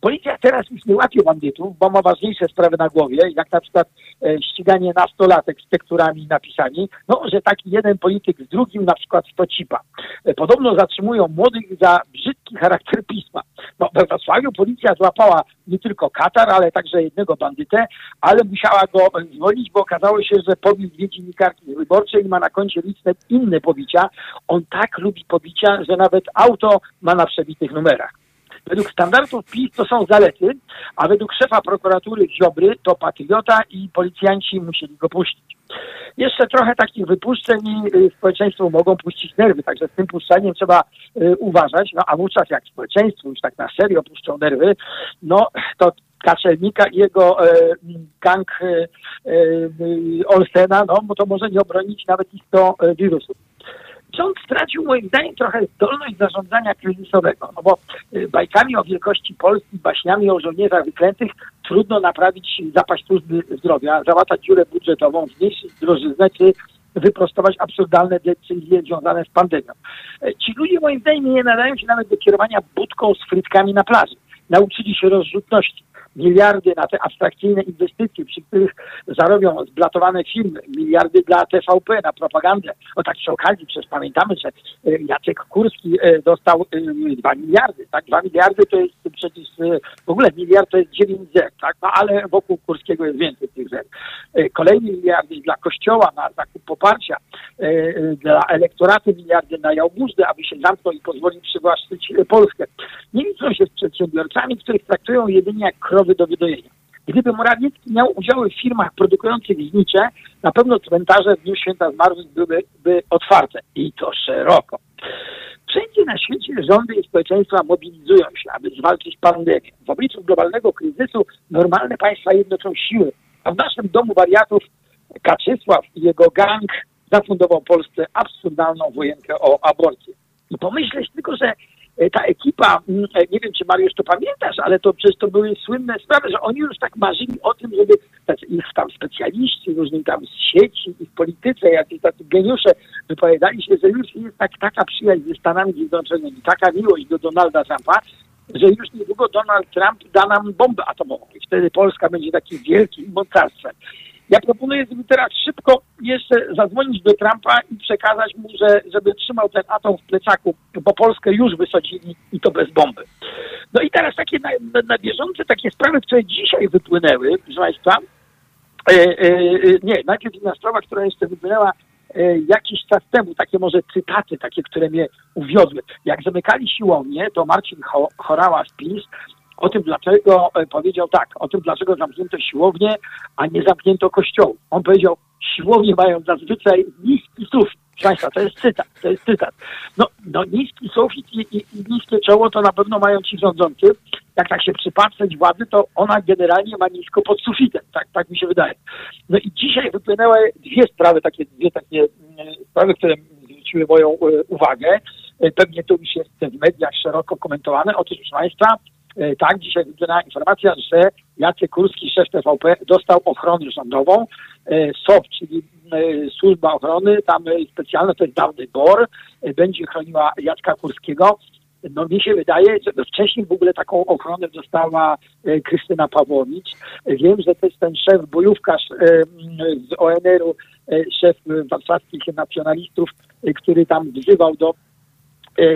Policja teraz już nie łapie bandytów, bo ma ważniejsze sprawy na głowie, jak na przykład e, ściganie nastolatek z tekturami napisami, no, że taki jeden polityk z drugim na przykład stocipa. E, podobno zatrzymują młodych za brzydki charakter pisma. No, we Wrocławiu policja złapała nie tylko Katar, ale także jednego bandytę, ale musiała go zwolnić, bo okazało się, że pobił dwie dziennikarki wyborcze i ma na koncie liczne inne pobicia. On tak lubi pobicia, że nawet auto ma na przebitych numerach. Według standardów PiS to są zalety, a według szefa prokuratury Ziobry to patriota i policjanci musieli go puścić. Jeszcze trochę takich wypuszczeń i y, społeczeństwu mogą puścić nerwy, także z tym puszczaniem trzeba y, uważać, no a wówczas jak społeczeństwo już tak na serio puszczą nerwy, no to Kaczelnika i jego e, gang e, e, Olsena, no to może nie obronić nawet ich to wirusów rząd stracił moim zdaniem trochę zdolność zarządzania kryzysowego, no bo y, bajkami o wielkości Polski, baśniami o żołnierzach wyklętych trudno naprawić zapaść służby zdrowia, załatać dziurę budżetową, zmniejszyć drożyznę czy wyprostować absurdalne decyzje związane z pandemią. E, ci ludzie moim zdaniem nie nadają się nawet do kierowania budką z frytkami na plaży. Nauczyli się rozrzutności miliardy na te abstrakcyjne inwestycje, przy których zarobią zblatowane firmy, miliardy dla TVP na propagandę. O tak przy okazji, przecież pamiętamy, że e, Jacek Kurski e, dostał e, dwa miliardy, tak? Dwa miliardy to jest przecież w ogóle miliard to jest 9 zer, tak? No ale wokół Kurskiego jest więcej tych zer. Kolejny miliardy dla Kościoła na zakup poparcia, dla elektoratu miliardy na Jałmużdę, aby się zamknął i pozwolił przywłaszczyć Polskę. Nie liczą się z przedsiębiorcami, których traktują jedynie jak krowy do wydojenia. Gdyby Morawiecki miał udziały w firmach produkujących znicze, na pewno cmentarze w Dniu Święta Zmarłych byłyby by otwarte i to szeroko. Wszędzie na świecie rządy i społeczeństwa mobilizują się, aby zwalczyć pandemię. W obliczu globalnego kryzysu normalne państwa jednoczą siły, a w naszym domu wariatów Kaczysław i jego gang zafundował Polsce absurdalną wojenkę o aborcję. I pomyśleć tylko, że ta ekipa, mm, e, nie wiem czy Mariusz to pamiętasz, ale to przecież to były słynne sprawy, że oni już tak marzyli o tym, żeby tacy ich tam specjaliści, różni tam z sieci i w polityce, jacyś tacy geniusze wypowiadali się, że już jest tak, taka przyjaźń ze Stanami Zjednoczonymi, taka miłość do Donalda Trumpa, że już niedługo Donald Trump da nam bombę atomową i wtedy Polska będzie takim wielkim mocarstwem. Ja proponuję, żeby teraz szybko jeszcze zadzwonić do Trumpa i przekazać mu, że, żeby trzymał ten atom w plecaku, bo Polskę już wysadzili i to bez bomby. No i teraz takie na, na, na bieżące takie sprawy, które dzisiaj wypłynęły, proszę Państwa, e, e, e, nie, najpierw jedna sprawa, która jeszcze wypłynęła e, jakiś czas temu, takie może cytaty, takie, które mnie uwiodły. Jak zamykali siłownię, to Marcin Chorała z PiS o tym, dlaczego e, powiedział tak, o tym, dlaczego zamknięto siłownię, a nie zamknięto kościołów. On powiedział, siłownie mają zazwyczaj niski sufit. Państwa, to jest cytat, to jest cytat. No, no niski sufit i, i, i niskie czoło to na pewno mają ci rządzący. Jak tak się przypatrzeć władzy, to ona generalnie ma nisko pod sufitem, tak, tak mi się wydaje. No i dzisiaj wypłynęły dwie sprawy, takie dwie takie mm, sprawy, które zwróciły moją e, uwagę. pewnie to już jest w mediach szeroko komentowane. Otóż, proszę Państwa, tak, dzisiaj wygląda informacja, że Jacek Kurski, szef TVP, dostał ochronę rządową. SOP, czyli Służba Ochrony, tam specjalna, to jest dawny BOR, będzie chroniła Jacka Kurskiego. No mi się wydaje, że wcześniej w ogóle taką ochronę dostała e, Krystyna Pawłowicz. Wiem, że to jest ten szef, bojówkarz e, z ONR-u, e, szef warszawskich nacjonalistów, który tam wzywał do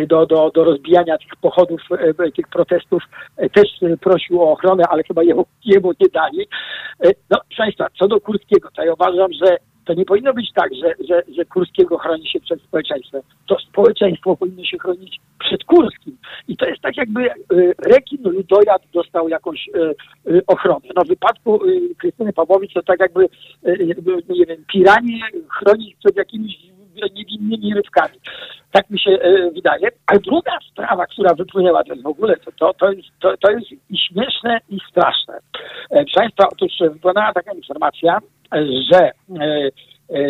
do, do, do rozbijania tych pochodów, tych protestów, też prosił o ochronę, ale chyba jemu, jemu nie dali. No, proszę Państwa, co do Kurskiego, to ja uważam, że to nie powinno być tak, że, że, że Kurskiego chroni się przed społeczeństwem. To społeczeństwo powinno się chronić przed Kurskim. I to jest tak jakby e, rekin ludojad dostał jakąś e, e, ochronę. No w wypadku Krystyny Pawłowicz to tak jakby, nie wiem, piranie chronić przed jakimiś niewinnymi rybkami. Tak mi się wydaje. A druga sprawa, która wypłynęła, to w ogóle, to, to, jest, to, to jest i śmieszne, i straszne. Proszę Państwa, otóż wypłynęła taka informacja, że e, e,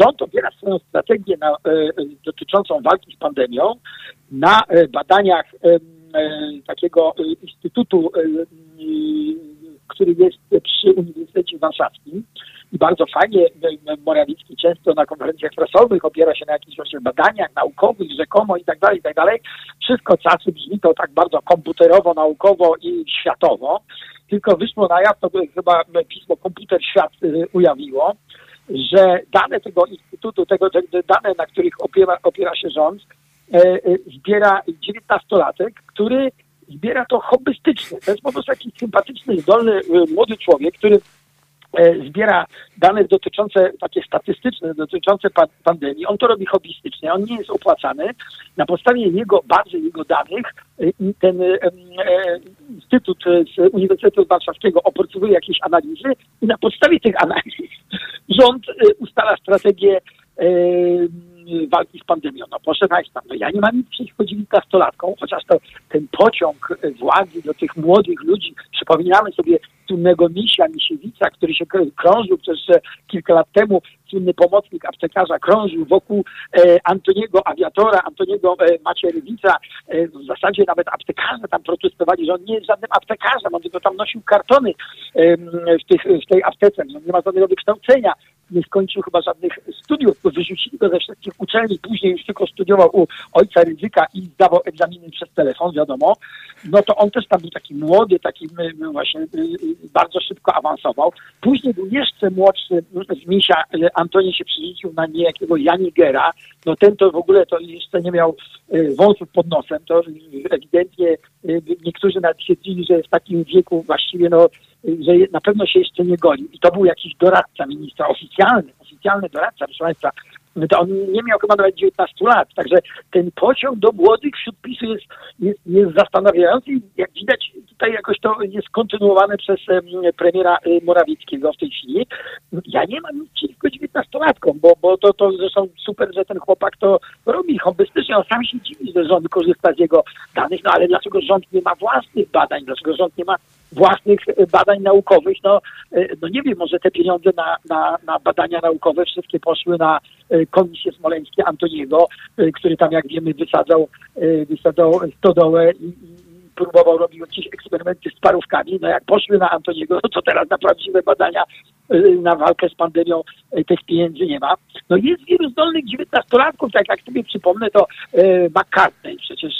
rząd opiera swoją strategię na, e, dotyczącą walki z pandemią na badaniach takiego instytutu, który jest przy Uniwersytecie Warszawskim i bardzo fajnie Morawiecki często na konferencjach prasowych opiera się na jakichś właśnie badaniach naukowych, rzekomo i tak dalej, i tak dalej. Wszystko czasy brzmi to tak bardzo komputerowo, naukowo i światowo tylko wyszło na jaw, to chyba pismo Komputer Świat y, ujawniło, że dane tego instytutu, tego, te dane, na których opiera, opiera się rząd, e, e, zbiera 19-latek, który zbiera to hobbystycznie. To jest po prostu jakiś sympatyczny, zdolny, y, młody człowiek, który E, zbiera dane dotyczące, takie statystyczne, dotyczące pandemii. On to robi hobbystycznie, on nie jest opłacany. Na podstawie jego bazy, jego danych e, ten e, Instytut z Uniwersytetu Warszawskiego opracowuje jakieś analizy i na podstawie tych analiz rząd ustala strategię walki z pandemią. No proszę Państwa, no ja nie mam nic przeciwko 19-latkom, chociaż to ten pociąg władzy do tych młodych ludzi, przypominamy sobie słynnego misia, misiewica, który się krążył przez kilka lat temu, słynny pomocnik aptekarza krążył wokół e, Antoniego Awiatora, Antoniego e. E, w zasadzie nawet aptekarze tam protestowali, że on nie jest żadnym aptekarzem, on tylko tam nosił kartony e, w, tych, w tej aptece, że nie ma żadnego wykształcenia, nie skończył chyba żadnych studiów, bo wyrzucili go ze wszystkich uczelni, później już tylko studiował u ojca Ryzyka i zdawał egzaminy przez telefon, wiadomo. No to on też tam był taki młody, taki właśnie bardzo szybko awansował. Później był jeszcze młodszy z Misia, Antoni się przerzucił na niejakiego Janigera. No ten to w ogóle to jeszcze nie miał wąsów pod nosem. To ewidentnie niektórzy nawet dziwili, że w takim wieku właściwie no, że na pewno się jeszcze nie golił. I to był jakiś doradca ministra, oficjalny, oficjalny doradca, proszę Państwa, to on nie miał chyba nawet 19 lat. Także ten pociąg do młodych wśród PiSu jest, jest, jest zastanawiający jak widać tutaj jakoś to jest kontynuowane przez premiera y, Morawieckiego w tej chwili. Ja nie mam nic przeciwko 19-latkom, bo, bo to, to zresztą super, że ten chłopak to robi hobbystycznie. On sam się dziwi, że rząd korzysta z jego danych, no ale dlaczego rząd nie ma własnych badań, dlaczego rząd nie ma własnych y, badań naukowych. No, y, no nie wiem, może te pieniądze na, na, na badania naukowe wszystkie poszły na komisję smoleńskie Antoniego, który tam, jak wiemy, wysadzał, wysadzał stodołę i, i próbował robić jakieś eksperymenty z parówkami. No jak poszły na Antoniego, to teraz na prawdziwe badania y, na walkę z pandemią y, tych pieniędzy nie ma. No jest wielu zdolnych dziewiętnastolatków, tak jak sobie przypomnę, to y, McCartney, przecież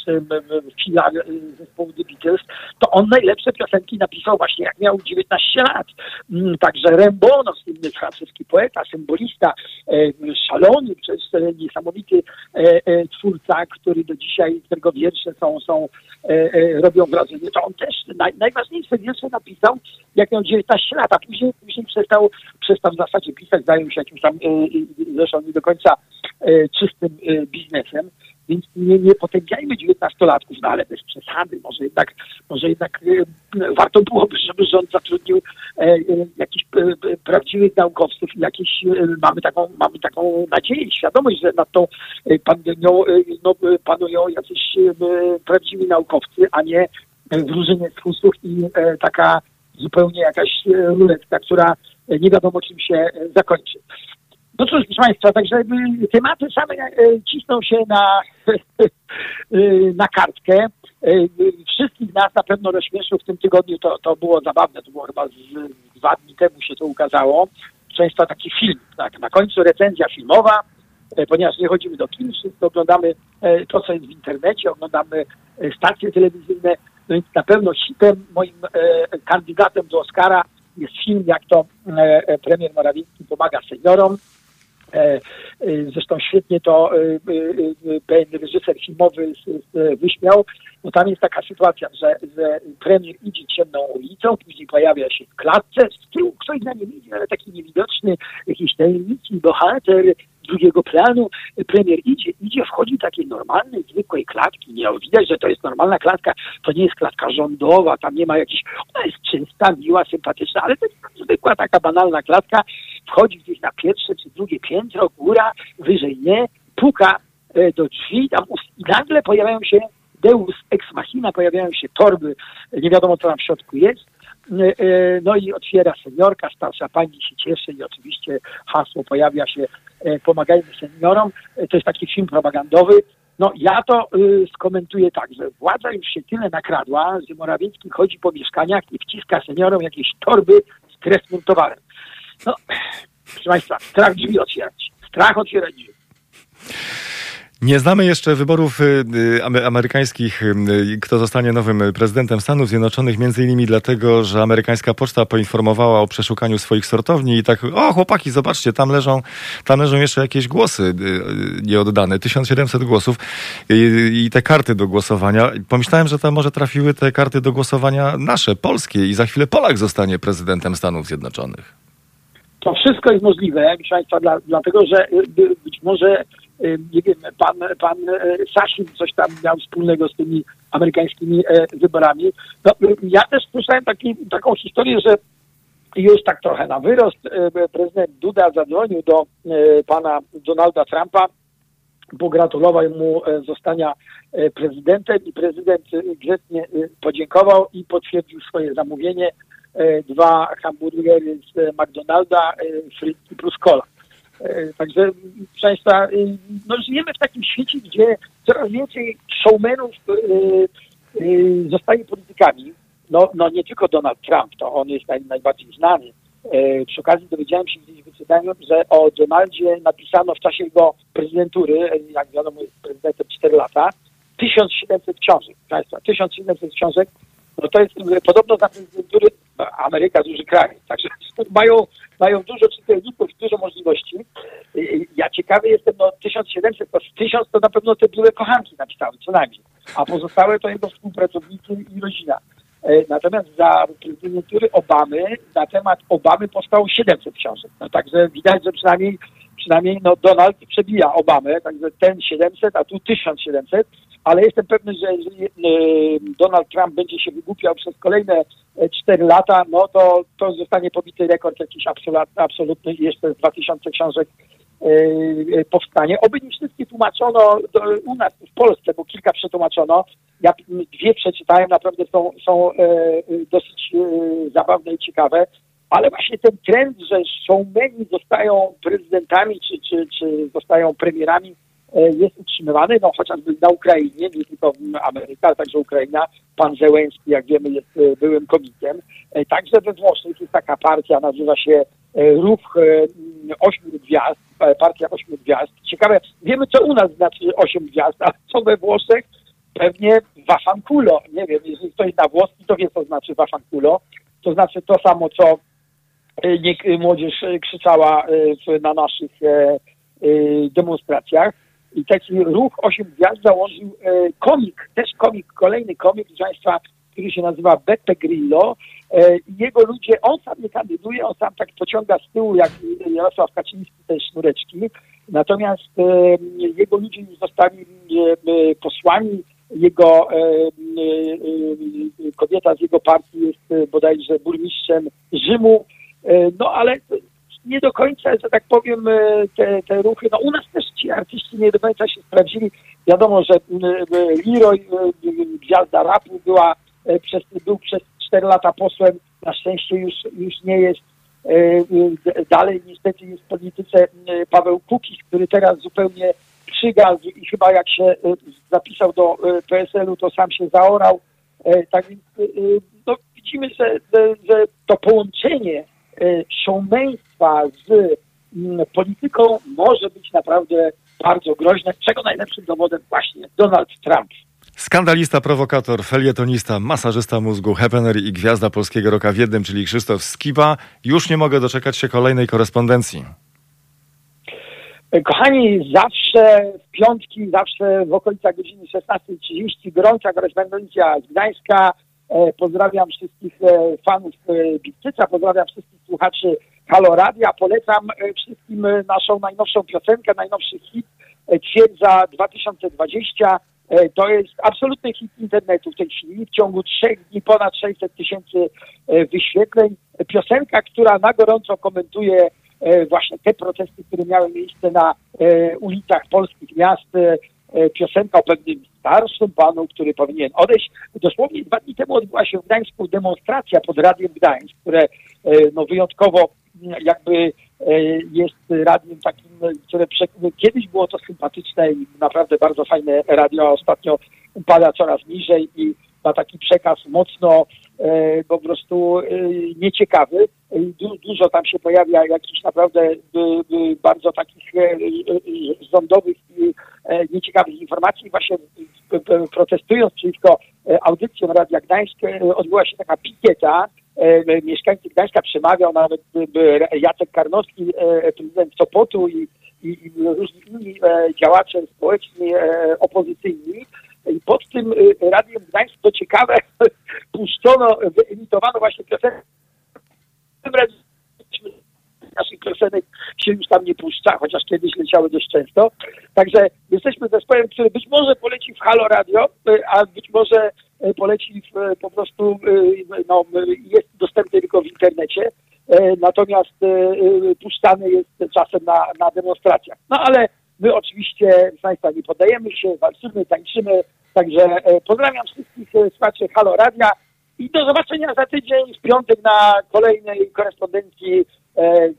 filar zespołu The Beatles, to on najlepsze piosenki napisał właśnie jak miał 19 lat. Mm, także Rembo, no słynny francuski poeta, symbolista, szalony, przecież niesamowity twórca, który do dzisiaj, którego wiersze są, są robią wrażenie, to on też naj, najważniejsze wiersze napisał, jak miał 19 lat, a później, później przestał, przestał w zasadzie pisać, zajął się jakimś tam, e, e, zresztą nie do końca e, czystym biznesem, więc nie, nie potępiajmy dziewiętnastolatków, no ale bez przesady, może jednak, może jednak warto byłoby, żeby rząd zatrudnił jakichś prawdziwych naukowców i jakieś, mamy taką, mamy taką nadzieję i świadomość, że nad tą pandemią no, panują jacyś prawdziwi naukowcy, a nie wróżenie z fusów i taka zupełnie jakaś ruletka, która nie wiadomo czym się zakończy. No cóż, proszę Państwa, także y, tematy same y, cisną się na, y, na kartkę. Wszystkich nas na pewno rozśmieszył w tym tygodniu, to, to było zabawne, to było chyba z, dwa dni temu się to ukazało. Proszę Państwa, taki film, tak, na końcu recenzja filmowa, ponieważ nie chodzimy do kin, wszystko oglądamy to, co jest w internecie, oglądamy stacje telewizyjne, no więc na pewno hitem, moim kandydatem do Oscara jest film, jak to premier Morawiecki pomaga seniorom. E, e, zresztą świetnie to e, pewien reżyser filmowy wyśmiał. No tam jest taka sytuacja, że, że premier idzie ciemną ulicą, później pojawia się w klatce, z tyłu ktoś na nim idzie, ale taki niewidoczny, jakiś tajemniczy bohater drugiego planu. Premier idzie, idzie, wchodzi takiej normalnej, zwykłej klatki. Nie, widać, że to jest normalna klatka, to nie jest klatka rządowa, tam nie ma jakiejś, ona jest czysta, miła, sympatyczna, ale to jest zwykła taka banalna klatka. Wchodzi gdzieś na pierwsze czy drugie piętro, góra, wyżej nie, puka e, do drzwi tam i nagle pojawiają się Deus ex machina, pojawiają się torby, nie wiadomo co tam w środku jest. E, e, no i otwiera seniorka, starsza pani się cieszy i oczywiście hasło pojawia się pomagajmy seniorom. To jest taki film propagandowy. No ja to y, skomentuję tak, że władza już się tyle nakradła, że Morawiecki chodzi po mieszkaniach i wciska seniorom jakieś torby z kresnym towarem. No, proszę Państwa, strach drzwi otwierać. Strach otwierać drzwi. Nie znamy jeszcze wyborów y, y, amerykańskich, y, kto zostanie nowym prezydentem Stanów Zjednoczonych, między innymi dlatego, że amerykańska poczta poinformowała o przeszukaniu swoich sortowni i tak, o chłopaki, zobaczcie, tam leżą, tam leżą jeszcze jakieś głosy nieoddane, 1700 głosów i, i te karty do głosowania. Pomyślałem, że tam może trafiły te karty do głosowania nasze, polskie i za chwilę Polak zostanie prezydentem Stanów Zjednoczonych. To wszystko jest możliwe, proszę Państwa, dla, dlatego że być może nie wiem, pan, pan e, Sasin coś tam miał wspólnego z tymi amerykańskimi e, wyborami. No, ja też słyszałem taki, taką historię, że już tak trochę na wyrost e, prezydent Duda zadzwonił do pana Donalda Trumpa, pogratulował mu zostania prezydentem i prezydent grzecznie podziękował i potwierdził swoje zamówienie. Dwa hamburgery z McDonalda, frytki plus cola. E, także, proszę Państwa, e, no żyjemy w takim świecie, gdzie coraz więcej showmenów e, zostaje politykami. No, no nie tylko Donald Trump, to on jest naj, najbardziej znany. Przy okazji dowiedziałem się gdzieś w wyczytaniu, że o Donaldzie napisano w czasie jego prezydentury, jak wiadomo jest prezydentem 4 lata, 1700 książek. Państwa, 1700 książek, no to jest podobno za prezydentury Ameryka duży kraj, także mają, mają dużo czytelników, dużo możliwości. Ja ciekawy jestem, no 1700, to 1000 to na pewno te były kochanki napisały, co najmniej, a pozostałe to jego współpracownicy i rodzina. E, natomiast za prezydentury Obamy, na temat Obamy powstało 700 książek. No także widać, że przynajmniej, przynajmniej no Donald przebija Obamę, także ten 700, a tu 1700 ale jestem pewny, że jeżeli e, Donald Trump będzie się wygłupiał przez kolejne 4 e, lata, no to, to zostanie pobity rekord jakiś absolutny i jeszcze 2000 książek e, powstanie. Oby nie wszystkie tłumaczono do, u nas w Polsce, bo kilka przetłumaczono. Ja dwie przeczytałem, naprawdę są, są dosyć zabawne i ciekawe. Ale właśnie ten trend, że showmeni zostają prezydentami czy, czy, czy zostają premierami, jest utrzymywany, no chociażby na Ukrainie, nie tylko Ameryka, ale także Ukraina. Pan Zełenski, jak wiemy, jest e, byłym komikiem. E, także we Włoszech jest taka partia, nazywa się Ruch Ośmiu Gwiazd, partia Ośmiu Gwiazd. Ciekawe, wiemy co u nas znaczy Osiem Gwiazd, a co we Włoszech? Pewnie Wafankulo. Nie wiem, jeżeli ktoś na włoski, to wie co znaczy Wafankulo. To znaczy to samo, co młodzież krzyczała na naszych demonstracjach. I taki ruch Osiem Gwiazd założył e, komik, też komik, kolejny komik, proszę Państwa, który się nazywa Beppe Grillo. E, jego ludzie, on sam nie kandyduje, on sam tak pociąga z tyłu, jak Jarosław Kaczyński te sznureczki. Natomiast e, jego ludzie już zostali e, posłami, jego e, e, kobieta z jego partii jest bodajże burmistrzem Rzymu. No ale nie do końca, że tak powiem, e, te, te ruchy, no u nas też ci artyści nie do końca się sprawdzili. Wiadomo, że Leroy, gwiazda rapu, była przez, był przez 4 lata posłem, na szczęście już, już nie jest. Dalej niestety jest w polityce Paweł Kukiz, który teraz zupełnie przygazł i chyba jak się zapisał do PSL-u, to sam się zaorał. Tak więc no, widzimy, że, że to połączenie showmeństwa z mm, polityką może być naprawdę bardzo groźne, czego najlepszym dowodem właśnie Donald Trump. Skandalista, prowokator, felietonista, masażysta mózgu, hepener i gwiazda polskiego roka w jednym, czyli Krzysztof Skiba. Już nie mogę doczekać się kolejnej korespondencji. Kochani, zawsze w piątki, zawsze w okolicach godziny 16.30 gorąca korespondencja z Gdańska. E, pozdrawiam wszystkich e, fanów e, Bikcyca, pozdrawiam wszystkich słuchaczy Halo Radia. Polecam wszystkim naszą najnowszą piosenkę, najnowszy hit Twierdza 2020. To jest absolutny hit internetu w tej chwili. W ciągu trzech dni ponad 600 tysięcy wyświetleń. Piosenka, która na gorąco komentuje właśnie te protesty, które miały miejsce na ulicach polskich miast. Piosenka o pewnym starszym panu, który powinien odejść. Dosłownie dwa dni temu odbyła się w Gdańsku demonstracja pod Radiem Gdańsk, które no, wyjątkowo jakby e, jest radiem takim, które kiedyś było to sympatyczne i naprawdę bardzo fajne radio, a ostatnio upada coraz niżej i ma taki przekaz mocno e, po prostu e, nieciekawy. Du, dużo tam się pojawia jakichś naprawdę bardzo takich rządowych i nieciekawych informacji. Właśnie protestując przeciwko audycjom Radia Gdańsk odbyła się taka pikieta, mieszkańcy Gdańska przemawiał, nawet Jacek Karnowski, e, prezydent Sopotu i, i, i różni inni e, działacze społeczni, opozycyjni. I pod tym Radiem Gdańsk, to ciekawe, puszczono, wyemitowano właśnie piosenkę naszych piosenek się już tam nie puszcza, chociaż kiedyś leciały dość często. Także jesteśmy zespołem, który być może poleci w Halo Radio, a być może E, poleci e, po prostu, e, no, jest dostępny tylko w internecie, natomiast puszczany jest czasem na, na demonstracjach. No ale my oczywiście, Państwa, nie poddajemy się, walczymy, tańczymy, także pozdrawiam wszystkich słuchaczy Halo Radia i do zobaczenia za tydzień w piątek na kolejnej korespondencji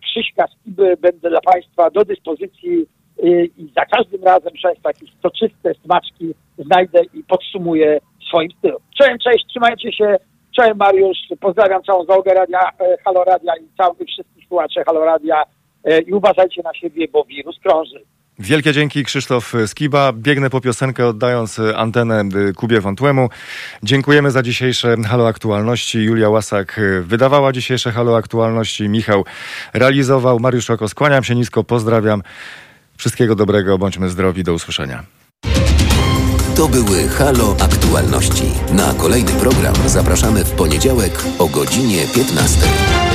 Krzyśka Skiby. Będę dla Państwa do dyspozycji i za każdym razem, Państwa, jakieś soczyste smaczki znajdę i podsumuję swoim stylu. Cześć, cześć, trzymajcie się. Cześć Mariusz, pozdrawiam całą załogę Radia, e, Halo Radia i całych wszystkich słuchaczy Halo Radia e, i uważajcie na siebie, bo wirus krąży. Wielkie dzięki Krzysztof Skiba. Biegnę po piosenkę oddając antenę Kubie Wątłemu. Dziękujemy za dzisiejsze Halo Aktualności. Julia Łasak wydawała dzisiejsze Halo Aktualności. Michał realizował. Mariusz Oko, skłaniam się nisko, pozdrawiam. Wszystkiego dobrego, bądźmy zdrowi, do usłyszenia. To były Halo Aktualności. Na kolejny program zapraszamy w poniedziałek o godzinie 15.